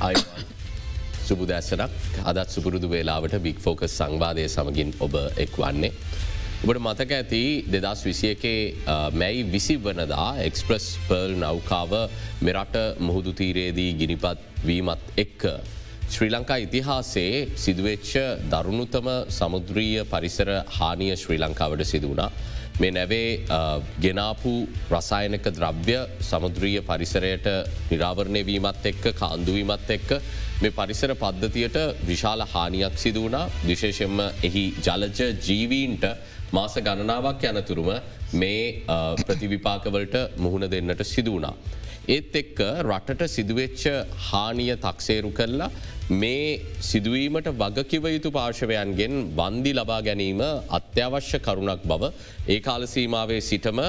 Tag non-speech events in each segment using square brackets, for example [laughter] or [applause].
Ivan සුබුදැස්සනක් අදත් සුපුරුදු වේලාවට බික් focus සංවාදය සමගින් ඔබ එක් වන්නේ. ඔබට මතක ඇති දෙදස් විසිය එකේ මැයි විසි වනදා එක්ස්ප්‍රස් පර්ල් නෞකාව මෙරට මුහුදු තීරයේදී ගිනිපත් වීමත් එක්ක. ශ්‍රී ලංකා ඉතිහාසේ සිදුවෙච්ච දරුණුතම සමුද්‍රීය පරිසර හානිය ශ්‍රී ලංකාවට සිදුවනා. මේ නැවේ ගෙනාපු රසායනක ද්‍රව්‍ය සමුද්‍රීය පරිසරයට නිරාවරණය වීමත් එක්ක කාන්දුවීමත් එක්ක මේ පරිසර පද්ධතියට විශාල හානියක් සිදුවනා විශේෂෙන්ම එහි ජලජ ජීවීන්ට මාස ගණනාවක් යනතුරුම මේ ප්‍රතිවිපාකවලට මුහුණ දෙන්නට සිදුවනා. ඒත් එක්ක රටට සිදුවෙච්ච හානිය තක්සේරු කරලා මේ සිදුවීමට වගකිව යුතු පාර්ශවයන්ගෙන් වන්දි ලබා ගැනීම අත්‍යවශ්‍ය කරුණක් බව ඒ කාලසීමාවේ සිටම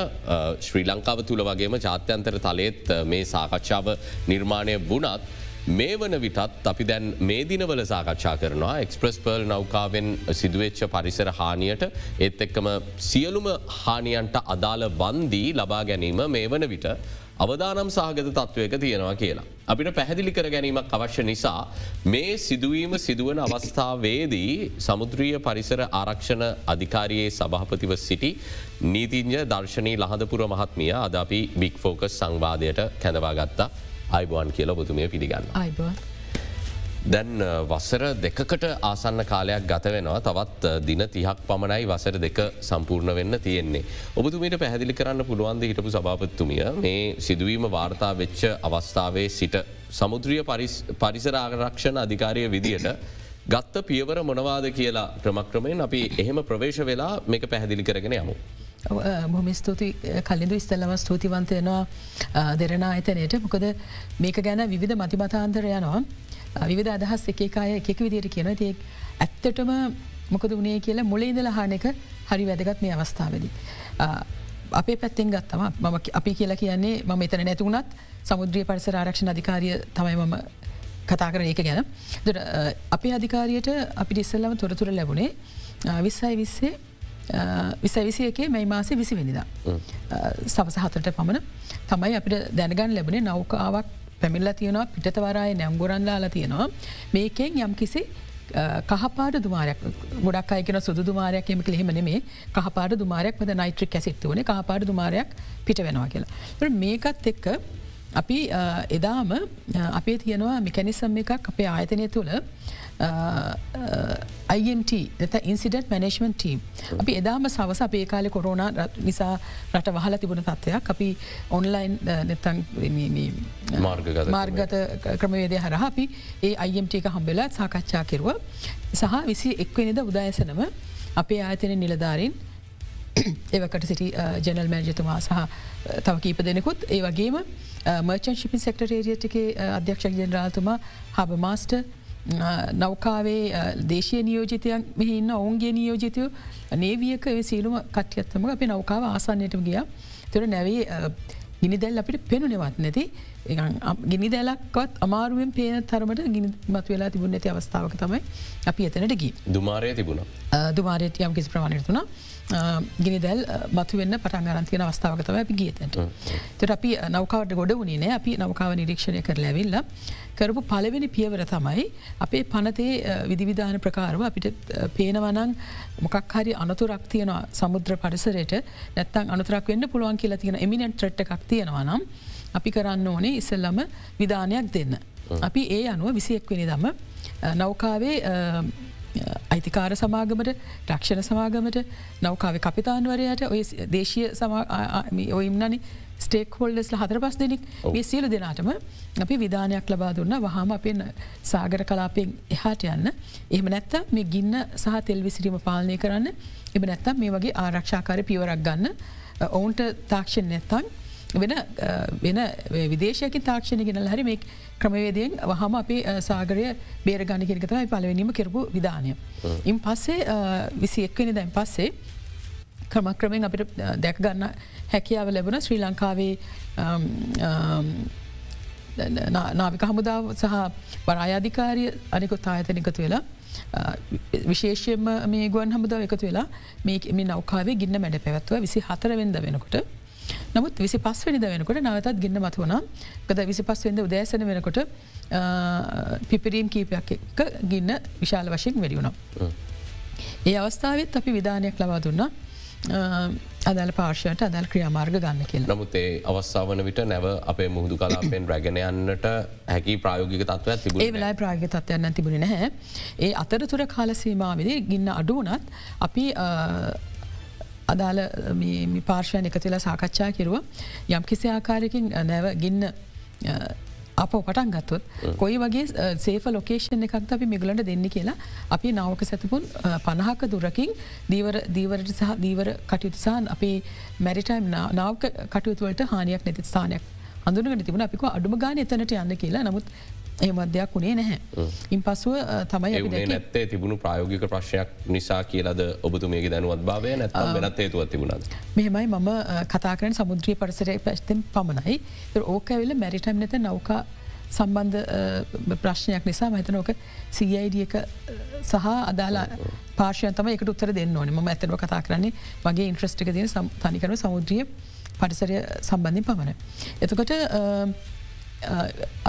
ශ්‍රී ලංකාව තුළ වගේම ජාත්‍යන්තර තලයත් මේ සාකච්ඡාව නිර්මාණය වුණත් මේ වන විටත් අපි දැන් මේ දිනවල සාකච්ඡා කරනවා එක්ස්ප්‍රස් පර්ල් නෞකාවෙන් සිදුවච්ච පරිසර හානියට ඒත් එක්කම සියලුම හානියන්ට අදාළ වන්දී ලබා ගැනීම මේ වන විට අවදානම් සාගත තත්ත්වයක තියෙනවා කියලා. අපිට පැහැදිලි කර ගැනීමක් අවශ්‍ය නිසා මේ සිදුවීම සිදුවන අවස්ථාවේදී සමුද්‍රිය පරිසර ආරක්ෂණ අධිකාරයේ සභහපතිව සිටි නීතිංජ දර්ශනී ලහදපුර මහත්මිය අද අපි බික් ෆෝකස් සංවාදයට කැඳවා ගත්තා අයිබුවන් කියල බතුමය පිළිගන්න. අයිබ. දැන් වසර දෙකකට ආසන්න කාලයක් ගත වෙනවා. තවත් දින තිහක් පමණයි වසර දෙක සම්පූර්ණ වෙන්න තියෙන්නේ. ඔබතුමීට පැහැදිලි කරන්න පුළුවන්ද හිටපු සභාපත්තුමිය? මේ සිදුවීම වාර්තා වෙච්ච අවස්ථාවේ සිට සමුද්‍රිය පරිසර ආරක්ෂණ අධිකාරය විදියට ගත්ත පියවර මොනවාද කියලා ක්‍රමක්‍රමයෙන් අපි එහෙම ප්‍රවේශ වෙලා මේක පැහැදිලි කරගෙන යමු. බොහම ස්තුති කලින්දු ඉස්තල්ලම ස්තුතිවන්තයනවා දෙරෙන අයතනයට මොකද මේක ගැන විධ මතිමතාන්තර යනවා. විධ අදහස් එකකාය එකක විදියට කියන තිය ඇත්තටම මොකද වනේ කියලා මුලේඉදල හාන එක හරි වැදගත් මේ අවස්ථාවද. අපේ පැත්තෙන් ගත්තම මම අපි කියලා කියන්නේ ම එතන නැතුවනත් සමුද්‍රිය පරිසර ආරක්ෂණ අධිකාරිය තමයි මම කතා කර ඒක ගැන. අපේ අධිකාරයට අපි ඉස්සල්ලම තොරතුර ලැබුණේ විස්සයි විස්සේ විසවිසි එකේ මැයි මාසේ විසි වෙනිදා. සවස හතට පමණ තමයි අපිට දැනගන් ලැබුණේ නෞකාවක් පැමිල්ල තියෙනවා පිටතවරයි නැම්ගොරන්ලාලා තියෙනවා. මේකෙන් යම් කිසි කහපාට දුමාරයක් ගොඩක් අයකන සුදු දුමාරයක් එම ලිහිම නෙමේ කහපාට දුමාරයක් මද නයිට්‍රික් ඇසිත්තු වන කහපාට දුමාරයක් පිට වෙනවා කියලා. මේකත් එක්ක අපි එදාම අපේ තියෙනවා මිකැනිසම් එකක් අපේ ආයතනය තුළ. IMT එත ඉන්සිඩට මනේශ්මන් ටීම් අපි එදාම සවස අපේ කාල කොරෝණ නිසා රට වහල තිබුණ තත්වයක් අපි ඔන්ලයින් නැතන් මාර්ගත ක්‍රමවේදය හරහ අපි ඒ අයිම්ට එක හම්බෙලා සාකච්ඡා කෙරුව. සහ විසි එක්වනිද උදායසනම අපේ ආයතන නිලධාරින් ඒවකට සිටි ජනල් මෑජතුමා සහ තව කීප දෙනෙකුත් ඒ වගේම මර්චන් ශිපි සෙක්ටරේරියටගේ අධ්‍යක්ෂක් ජනරාල්තුමා හබ මාස්ට නෞකාවේ දේශය නියෝජිතයන් මෙහින්න ඔවුන්ගේ නියෝජිතය නේවියක සීලුම කට්‍යත්තම අපි නෞකාව ආසන්නයටම ගිය. තොර නැවේ ගිනිදැල් අපිට පෙනුනෙවත් නැති. ගිනි දැලක්වත් අමාරුවෙන් පේන තරමට ගිනි මත් වෙලා තිබුණ ඇති අවස්ථාවක තමයි අපි එතනට ගී දුමාරය තිබුණ. දුමාරයට යම් කිසි ප්‍රමාණයතුනා ගිනි දැල් මතු වන්න පටන් ගරන්තියන අවස්ථාවක තම අපි ගියතට තට අපි නෞකාවට ගොඩ වුණේ අපි නෞකාව නිරීක්ෂණය කර ලැවිල්ල කරපු පලවෙනි පියවර තමයි අපේ පනතේ විදිවිධාන ප්‍රකාරව අපිට පේනවනං මොකක් හරි අනතුරක් තියෙන සමුද්‍ර පරිසරයට නැත්තන් අනතුරක් වෙන්න පුළුවන් කියලා තියෙන එමිනට ට්‍රට් එකක් තියෙනවා නම් අපි කරන්න ඕනේ ඉස්සල්ලම විධානයක් දෙන්න. අපි ඒ අනුව විසියෙක් වෙනි දම නෞකාවේ අයිතිකාර සමාගමට රක්ෂණ සමාගමට නෞකාව කපිතාන්වරයට ඔය දේශය ඔයම්නනි ස්ටේක් හොල්ඩස්ල හතර පස් දෙනෙක්. මේ සියලු දෙනාටම අපි විධානයක් ලබා දුන්න. වහම අපෙන් සාගර කලාපෙන් එහාට යන්න. එහම නැත්ත මේ ගින්න සහ තෙල් විසිරීම පාලනය කරන්න. එම නැත්තම් මේ වගේ ආරක්ෂාකාර පියවරක් ගන්න. ඔවුන්ට තාක්ෂණ නැත්තන් වෙන වෙන විදේශයක තාක්ෂණ ගෙනල් හරි මේ ක්‍රමවේදයෙන් වහම අපේ සාගරය බේර ගණ කෙනෙකතයි පලවෙනීම කරපු විධානය. ඉන් පස්සේ විසි එක්වනි දැන් පස්සේ ක්‍රමක්‍රමෙන් අපිට දැක්ගන්න හැකියාව ලැබුණ. ශ්‍රී ලංකාවේ නාවික හමුදාව සහ වරායාධිකාරය අනිකුත් ආයතනකතු වෙලා විශේෂයෙන්ම මේ ගුවන් හමුදාව එකතු වෙලා මේ නෞකාවේ ගින්න මැඩ පැවත්ව විසි හතරවෙද වෙනකොට. නමුත් විසි පස්වනිද වෙනකොට නවතත් ගන්න මතු වුණා. ගද විසි පස්වෙන්ද උදෑසන වෙනකොට පිපිරීම් කීපයක් එක ගින්න විශාල වශයෙන් වැඩියුණා. ඒ අවස්ථාවත් අපි විධානයක් ලබා දුන්නා අදල් පාර්ශයට අදල් ක්‍රියාමාර්ග ගන්න කියල. නමුත් ඒ අවස්ථාවන විට නැව අපේ මුහදු කලාපෙන් රැගෙනයන්නට හැකි ප්‍රයෝගික තත්ව තිබ වෙලා ප්‍රාග තත්වයන්න තිබුණ නැහැ. ඒ අතරතුර කාලසීමාවිදි ගින්න අඩුවනත් අපි අදාළ පාර්ශවයන එකතිලා සාකච්ඡා කිරුව යම් කිසි ආකාරයකින් නැව ගින්න අප පටන් ගත්තොත් කොයි වගේ සේෆ ලොකේෂන් එකක් අපි මිගලට දෙන්න කියලා අපි නවක සැතිපුන් පණහක දුරකින් දීවර දීවරට සහ දීවර කටයුතුසාන් අපේ මැරිටයිම් නාවක කටයුතුවලට හානියක් නැති ස්ථානයක් අඳුනගට තිබුණ. අපික අඩුම ගාන එතනට යන්න කියලා. නමුත් ඒ මධ්‍යයක් වුණේ නැහැ. ඉන් පසුව තමයි නැත්තේ තිබුණු ප්‍රයෝගික ප්‍රශ්යක් නිසා කියලද ඔබතුමේගේ දැනුවත් භාවය නැතම් වෙනත් හේතුවත් තිබුණද. මෙහෙමයි මම කතා කරන සමුද්‍රී පරිසරය පැස්තෙන් පමණයි ඕක ඇවිල මැරිටම් නැත නෞකා සම්බන්ධ ප්‍රශ්නයක් නිසා මහිතන ඕක සIDක සහ අදාලා පාර්ශයතම එකට උත්තර දෙන්න ඕන ම ඇතව කතා කරන්නේ වගේ ඉන්ට්‍රස්ටික තින තනිකරන සමුද්‍රිය පරිසරය සම්බන්ධින් පමණ. එතකොට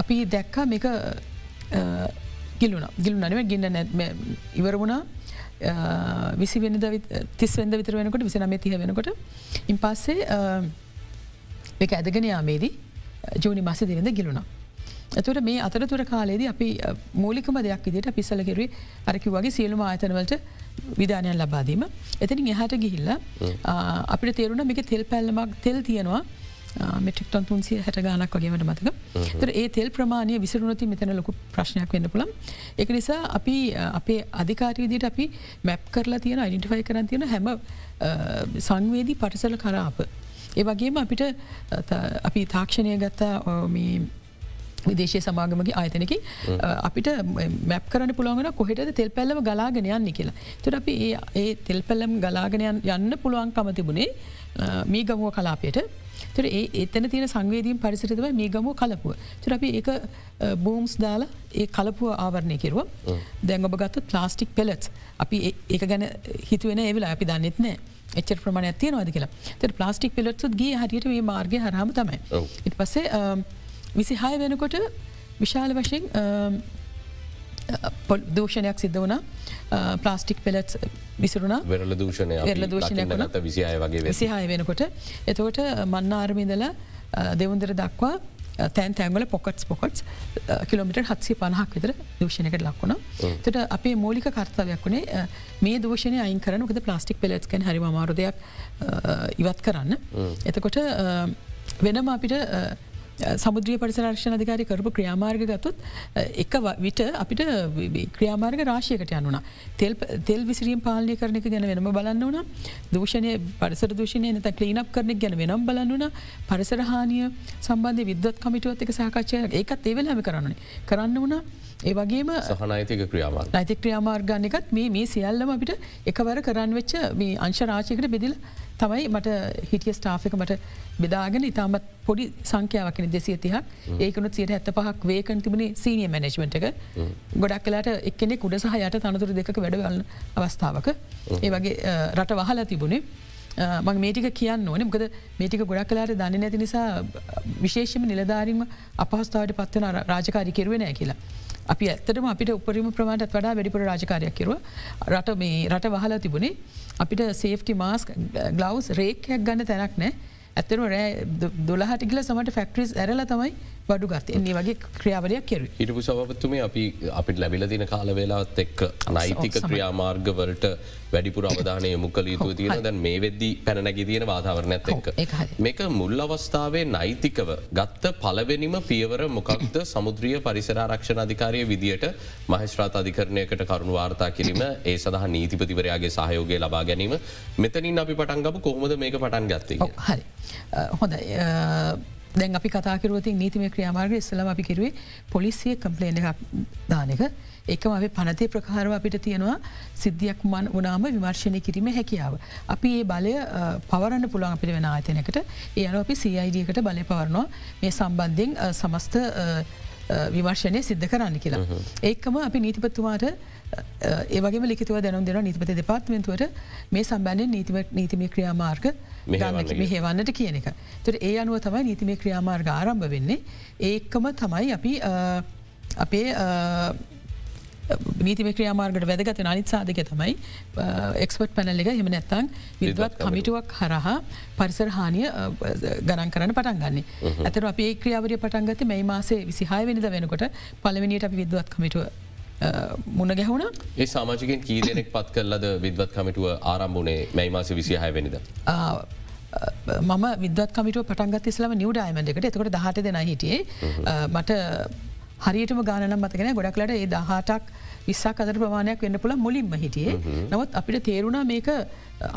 අපි දැක්ක මේක ගිලුණ. ගිලු නනව ගින්න නැත්ම ඉවර වුණා. විසි වෙනද තිස් වෙද විතර වෙනකොට විසිනමේ තිය වෙනකොට. ඉන් පස්සේ එක ඇදගෙන යාමේදී ජූනි මස දෙවෙද ගිලුණා. ඇතුට මේ අතරතුර කාලේද අපි මූලිකම දෙයක් විදිට පිසල කෙරුවේ අරකි වගේ සියලුම ආයතනවලට විධානයන් ලබාදීම. එතිනින් එහට ගිහිල්ල අපිට තේරුණ මේක තෙල් පැල්ලමක් තෙල් තියෙනවා මෙටික්ටන් තුන්සිය හැට ගානක් වගේමට මතක. තර ඒ තෙල් ප්‍රමාණය විසරුණති මෙතන ලොකු ප්‍රශ්නයක් වෙන්න පුළම් එක නිසා අපි අපේ අධිකාරයේදට අපි මැප් කරලා තියෙන අයිඩිෆයි කරන් තියෙන හැම සංවේදී පටිසල කරාප. ඒ වගේම අපිට අපි තාක්ෂණය ගත්තා විදේශය සමාගමගේ ආයතනක අපිට මැප් කරන පුළොගන කොහෙට තෙල් පැල්ලම ගලාගෙන යන්න කියලා. තුර අපි ඒ තෙල් පැල්ලම් ගලාගෙනයන් යන්න පුළුවන්කම තිබුණේ මේ ගමුව කලාපයට තර ඒ එතන තියෙන සංවේදීම් පරිසරිතව මේ ගමුව කලපුව. තුර අපි ඒ බූම්ස් දාලා ඒ කලපුව ආවරණය කිරුව දැන් ඔබ ගත්තු ප්ලාස්ටික් පෙලට් අපි ඒක ගැන හිතුවෙන ඒවෙලා අපි දන්නෙත් නෑ. එච්චර ප්‍රමාණ ඇතිය නොද කියලා තට ප්ලාස්ටික් පිලට්සුත් ගේ හරියට මේ මාර්ගය හරහම තමයි. ඉට පස්සේ විසිහාය වෙනකොට විශාල වශයෙන් දූෂණයක් සිද්ධ වනා ප්ලාස්ටික් පෙලට් විසරුණ. වෙරල දූෂණය වෙරල දූෂණය නත විසිහය වගේ විසිහාය වෙනකොට. එතකොට මන්නාර්මිදල දෙවන්දර දක්වා තැන් තැන්වල පොකටස් පොකට්ස් කිලමිට හත්සේ පණහක් විතර දූෂණයකට ලක්වුණ තට අපේ මූලික කර්තාවයක් වුණේ මේ දූෂණය අයින් කරනකද ප්ලාස්ටික් පෙලට්කැන් හරි මාරුදයක් ඉවත් කරන්න. එතකොට වෙනම අපිට සමුද්‍රිය පරිසරක්ෂණ අධිකාරි කරපු ක්‍රියාමාර්ග ගතුත් එක විට අපිට ක්‍රියාමාර්ග රාශයකට යනුන තෙල් තෙල් විසිරියම් පාලනය කරනක ගැන වෙනම බලන්න වන දූෂණය පරිසර දූෂණය නත කලීනක් කරනෙක් ගැන වෙනම් බලන්නුන පරිසරහානිය සම්බන්ධ විද්වත් කමිටුවත් එක සාකච්චය ඒකත් ඒවල් හැම කරන්නේ කරන්න වුණා ඒ වගේම සහනයිතික ක්‍රියාමාර නයිති ක්‍රියාමාර්ගන්නකත් මේ මේ සියල්ලම අපිට එකවර කරන්න වෙච්ච මේ අංශරාශයකට බෙදිල තමයි මට හිටිය ස්ටාෆක මට බෙදාගෙන ඉතාමත් පොඩි සංඛ්‍යාවකන දෙසිය තිහක් ඒකනුත් සියට ඇත්ත පහක් වේකන් තිබුණේ සීනිය මැනෙජ්මට එක. ගොඩක් කලාට එක්කෙනෙ කුඩ සහ යට තනතුර දෙක වැඩවලන අවස්ථාවක. ඒ වගේ රට වහලා තිබුණේ. මං මේටික කියන්න ඕන. මකද මේටික ගොඩක් කලාට දන්න නැති නිසා විශේෂම නිලධාරීම අපහස්ථාවට පත්වන රාජකාරි කෙරුවෙනෑ කියලා. අපි ඇත්තටම අපිට උපරිම ප්‍රමාණට වඩා වැඩිපුර රාජකාරයක් කිරුව. රට මේ රට වහලා තිබුණේ අපිට සේෆ්ටි මාස්ක් ගලවස් රේකයක් ගන්න තැනක් නෑ ඇත්තන රෑ දොලහටිගල සමට ෆෙක්ට්‍රිස් ඇරල තමයි බඩු ගත් එන්නේ වගේ ක්‍රියාවරයක් කෙර හිටපු සවපත්තුම අපි අපිට ලැබිල දින කාල වෙලාත් එක් නයිතික ක්‍රියාමාර්ගවලට වැඩිපුර අවධානය මුකල යුතු තියෙන දැන් මේ වෙද්දි පැනැගි තියෙන වාතාවරණයක් එක්ක. මේක මුල් අවස්ථාවේ නයිතිකව ගත්ත පලවෙනිම පියවර මොකක්ද? සමුද්‍රිය පරිසරාරක්ෂණ අධිකාරය විදියට මහස්ත්‍රාත අධිකරණයකට කරුණු වාර්තා කිරීම. ඒ සඳහා නීතිපතිවරයාගේ සහයෝගය ලබා ගැනීම. මෙතනින් අපි පටන්ගපු කොහොමද මේක පටන් ගත්තේ. හරි. හොඳ දැන් අපි කතාකරුවති නීතිම ක්‍රියාමාර්ග ඉස්සලම අපි කිරුවේ පොලිසිය කම්පලේන දානක එකම අපේ පනතේ ප්‍රකාරව අපිට තියෙනවා සිද්ධියක් මන් වනාම විමර්ශණය කිරීම හැකියාව. අපි ඒ බලය පවරන්න පුළුවන් අපිට වෙන ආතනකට ඒ අන අපි සයිඩකට බලය පවරනවා. මේ සම්බන්ධයෙන් සමස්ත විමර්ශණය සිද්ධ කරන්න කියලා. ඒකම අපි නීතිපත්තුමාට ඒවගේ ලිතුව දැනුම් දෙන නීතිපත දෙපාත්මෙන්තුවට මේ සම්බන්ධය නීතිම නීතිමය ක්‍රියාමාර්ග මෙහෙවන්නට කියන එක. තොට ඒ අනුව තමයි නීතිමේ ක්‍රියාමාර්ග ආරම්භ වෙන්නේ. ඒකම තමයි අපි අපේ නීතිම ක්‍රියාමාර්ගට වැදගත අනිත් සාධක තමයි එක්ස්පට් පැනල් එක. හෙම නැත්තං විදවත් කමිටුවක් හරහා පරිසර හානිය ගණන් කරන පටන් ගන්න. ඇතර අපේ ක්‍රියාවරිය පටන්ගත මේ මාසේ විසිහය වෙනිද වෙනකොට පලවෙනිට අපි විදවත් කමිටුව මුණ ගැහුණ? ඒ සාමාජිකෙන් කී දෙනෙක් පත් කරලද විද්වත් කමිටුව ආරම්භුණේ මැයි මාස විසිහය වෙනිද. මම විදත් කමිටුව පටන්ගත් ඉස්ලම නිවඩායමට එකට. එතකොට දහට දෙෙන හිටියේ. මට හරියටම ගානම් මතගෙන ගොඩක්ලට ඒ දහටක් විස්සක් අදර ප්‍රමාණයක් වෙන්න පුළ මුලින්ම හිටියේ. නවත් අපිට තේරුණා මේක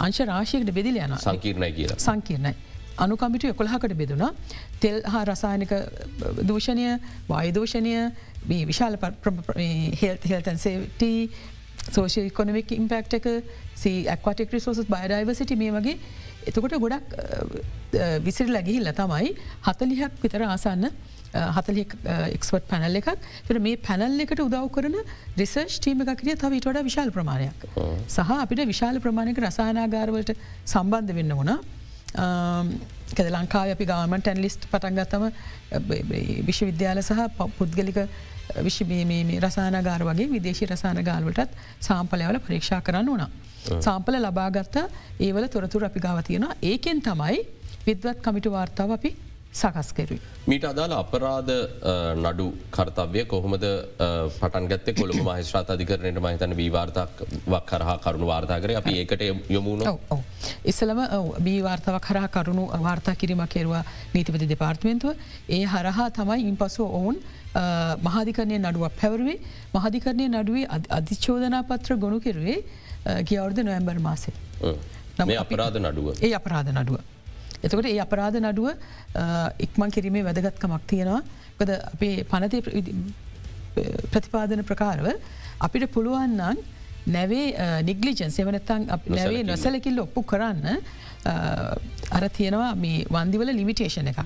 අංශ රාශයකට බෙදිල යන සංකීර්ණය කියලා. සංකීර්ණයි. අනුකමිටු එකොළහකට බෙදුණා. තෙල් හා රසායනික දූෂණය වායදූෂණය විශාල හෙල්තන්සේට සෝෂල් කොනමික් ඉම්පෙක්් එක ඇක්වටෙක් රිසෝසස් බයඩයිවසිට මේ වගේ එතකොට ගොඩක් විසිර ලැගිහිල්ල තමයි හතලිහක් විතර ආසන්න හතලි එක්ස්පට් පැනල් එකක්. ට මේ පැනල් එකට උදව් කරන රිසර්ච් ටීම එකක් කිය තව ඊට විශාල ප්‍රමාණයක්. සහ අපිට විශාල ප්‍රමාණයක රසානාගාරවලට සම්බන්ධ වෙන්න වුණා කද ලංකාව අපි ගවමට ඇන්ලිස්ට් පටන්ගත්තම විශ්වවිද්‍යාල සහ පුද්ගලික විශ්ව රසානගාර වගේ විදේශ රසානගාල්වලටත් සාම්පලයවල පරීක්ෂා කරන්න වුණා. සාම්පල ලබාගත්ත ඒවල තොරතුර අපි ගාව තියෙනවා ඒකෙන් තමයි විද්වත් කමිටු වාර්තාව අපි සකස් කෙරුයි. මීට අදාළ අපරාධ නඩු කර්තව්‍ය කොහොමද පටන්ගත්ත කොළඹ මහිස්ත්‍රාත අධිකරනයට මහිතන වීවාර්තාවක් කරහා කරුණු වාර්තා කර. අපි ඒකට යොමුණ ඉස්සලම බීවාර්තාවක් කරා කරුණු වාර්තා කිරීම කෙරවා නීතිපති දෙපාර්ත්මේන්තුව. ඒ හරහා තමයි ඉන් පසුව ඔවුන් මහාධිකරණය නඩුවක් පැවරුවේ. මහධිකරණය නඩුවේ අධිචෝදනා පත්‍ර ගොුණු කෙරුවේ ගියවර්ද නොවැම්බර් මාසේ. අපරාධ නඩුව? ඒ අපරාධ නඩුව. එතකොට ඒ අපරාධ නඩුව ඉක්මන් කිරීමේ වැදගත්කමක් තියෙනවා. ගද අපේ පනතය ප්‍රතිපාදන ප්‍රකාරව අපිට පුළුවන්නන් නැවේ නිගලිජන් සෙවනත්තන් නැවේ නොසලකිල්ල ඔප්පු කරන්න අර තියෙනවා මේ වන්දිවල ලිමිටේෂන එක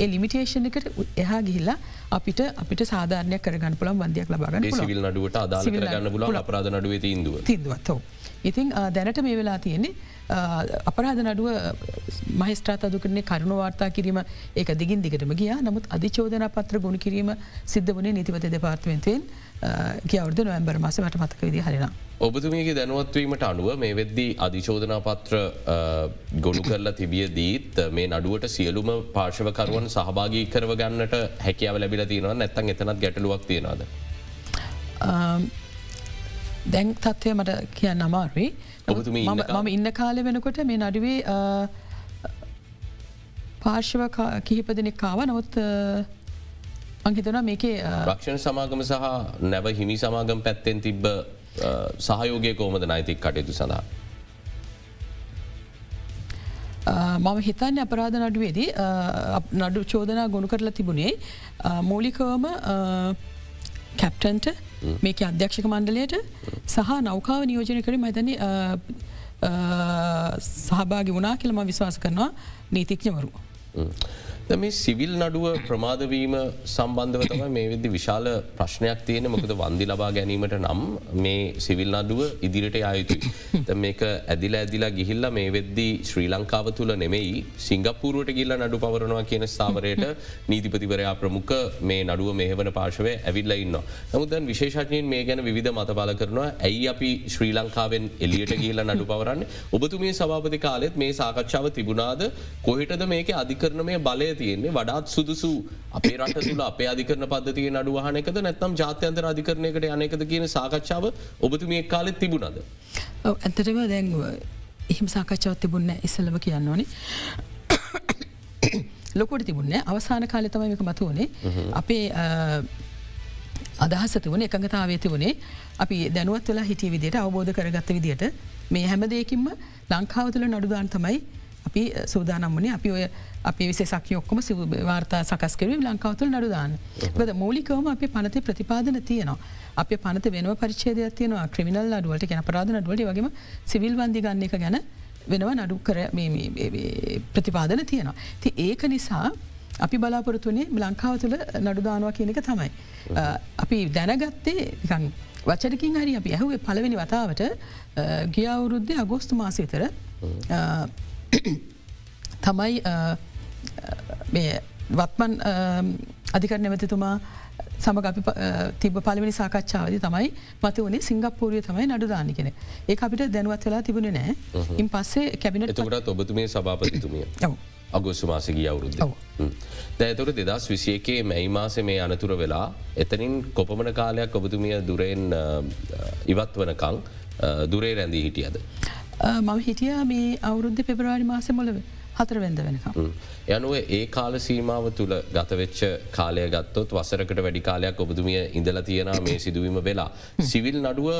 ඒ ලිමිටේෂන එකට එහා ගිහිල්ලා අපිට අපිට සාධාරණයක් කරගන්න පුළන් වන්දයක් ලබාගන්න සිවිල් නඩුවට අදාල කරගන්න පුල අපරාධ නඩුව තින්දුව. තින්දුවත්ව. ඉතින් දැනට මේ වෙලා තියෙන්නේ අපරාධ නඩුව මහිස්ත්‍රාත අදුකරන්නේ කරුණු වාර්තා කිරීම ඒක දිගින් දිගටම ගිය. නමුත් අධිචෝදන පත්‍ර ගුණ කිරීම සිද්ධ වනේ නීතිපත දෙපාර්ත්මෙන්තයෙන් කියවර්ද නොවම්බර් මස මට මතක විදි හරෙන. ඔබතුමගේ දැනුවත්වීමට අනුව මේ වෙද්දී අධිචෝදනා පත්‍ර ගොුණු කරලා තිබිය දීත් මේ නඩුවට සියලුම පාර්ශවකරුවන් සහභාගී කරව ගන්නට හැකියාව ලැබිල තියෙනවා නැත්තන් එතනත් ගැටලුවක් තියෙනවාද. දැන් තත්ත්වය මට කියන්න අමාරුයි මම ඉන්න කාලෙ වෙනකොට මේ නඩුවේ පාර්ශව කිහිප දෙනෙක්කාව නොත් අංහිතන මේකේ රක්ෂණ සමාගම සහ නැව හිමි සමාගම් පැත්තෙන් තිබ්බ සහයෝගය කෝමද නයිතික් කටයුතු සඳහා. මම හිතන්න අපරාධ නඩුවේදී නඩු චෝදනා ගොුණු කරලා තිබුණේ මූලිකවම කැප්ටන්ට මේක අධ්‍යක්ෂක මණ්ඩලයට සහ නෞකාව නියෝජනය කර මතන සහභාගි වුණා කියලම විශ්වාස කරනවා නීතිඥවරු. මේ සිවිල් නඩුව ප්‍රමාදවීම සම්බන්ධව තම මේ වෙදදි විශාල ප්‍රශ්නයක් තියෙන මොකද වන්දි ලබා ගැනීමට නම් මේ සිවිල් නඩුව ඉදිරිට ආයුතුයි. මේක ඇදිල ඇදිලා ගිහිල්ල මේ වෙද්දී ශ්‍රී ලංකාව තුළ නෙමෙයි සිංගපූරුවට ගිල්ල නඩු පවරනවා කියන ස්ථාවරයට නීතිපතිවරයා ප්‍රමුඛ මේ නඩුව මෙහවන පාශවය ඇවිල්ල ඉන්න. නමුදන් විශේෂඥයෙන් මේ ගැන විධ මත බල කරනවා ඇයි අපි ශ්‍රී ලංකාවෙන් එලියට ගිහිල්ල නඩු පවරන්න ඔබතුමේ සභාපති කාලෙත් මේ සාකච්ඡාව තිබුණාද කොහිටද මේක අධිකරන මේ බලය තියෙන්නේ වඩාත් සුදුසු අපේ රට තුළ අපේ අධිකරන පද්ධතිය නඩුවහනකද නැත්නම් ජාත්‍යන්තර අධිකරණයකට යනකද කියන සාකච්ඡාව ඔබතු මේ කාලෙත් තිබුණද. ඇතටම දැන් එහෙම සාකච්ඡාවත් තිබුන්න ඉස්සලම කියන්න ඕනේ. ලොකොට තිබුණ අවසාන කාලෙ තමයි එක මතුවනේ අපේ අදහසත වන එකඟතාවේ තිබුණේ අපි දැනුවත් වෙලා හිටිය විදියට අවබෝධ කරගත්ත විදියට මේ හැමදයකින්ම ලංකාව තුළ නඩුදාන් තමයි අපි සූදානම් වනේ අපි ඔය අපේ විසේසක් ඔක්කොම සිව වාර්තා සකස් කරව ලංකාවතුළ නඩුදාන්න. ද මූලිකවම අප පනති ප්‍රතිපාදන තියනවා. අප පනත වෙනව පරිච්චේදයක් තියනවා ක්‍රමිනල් අඩුවට ගැන පරාධ නඩුවට වගේම සිවිල් වන්දි ගන්න එක ගැන වෙනව නඩු කර ප්‍රතිපාදන තියෙනවා. ති ඒක නිසා අපි බලාපොරතුනේ ලංකාව තුළ නඩුදානවා කියන එක තමයි. අපි දැනගත්තේ වචරකින් හරි අපි ඇහුවේ පලවෙනි වතාවට ගියවුරුද්ධ අගෝස්තු මාසේතර [coughs] තමයි වත්මන් අධිකර නැමතිතුමා සමග අපි තිබ පලවෙනි සාකච්ඡාවද තමයි මත වනේ සිංගප්පූරිය තමයි නඩුදානි කෙන ඒ අපිට දැනුවත් වෙලා තිබුණ නෑ. ඉන් පස්සේ කැබිනට තකට ඔබතුමේ සභාපතිතුමිය. [coughs] අගොස්සු මාසගිය අවුරුද්ධ දැතොට දෙදස් විසියකේ මැයි මාස මේ අනතුර වෙලා එතනින් කොපමන කාලයක් ඔබතුමිය දුරෙන් ඉවත් වනකං දුරේ රැඳී හිටියද. මම හිටිය මේ අවුරුද්ධ පෙබරවාරි මාස මොලව හතර වෙද වෙනකම්. යනුව ඒ කාල සීමාව තුළ ගතවෙච්ච කාලය ගත්තොත් වසරකට වැඩි කාලයක් ඔබතුමිය ඉඳල තියෙන මේ සිදුවීම වෙලා. සිවිල් නඩුව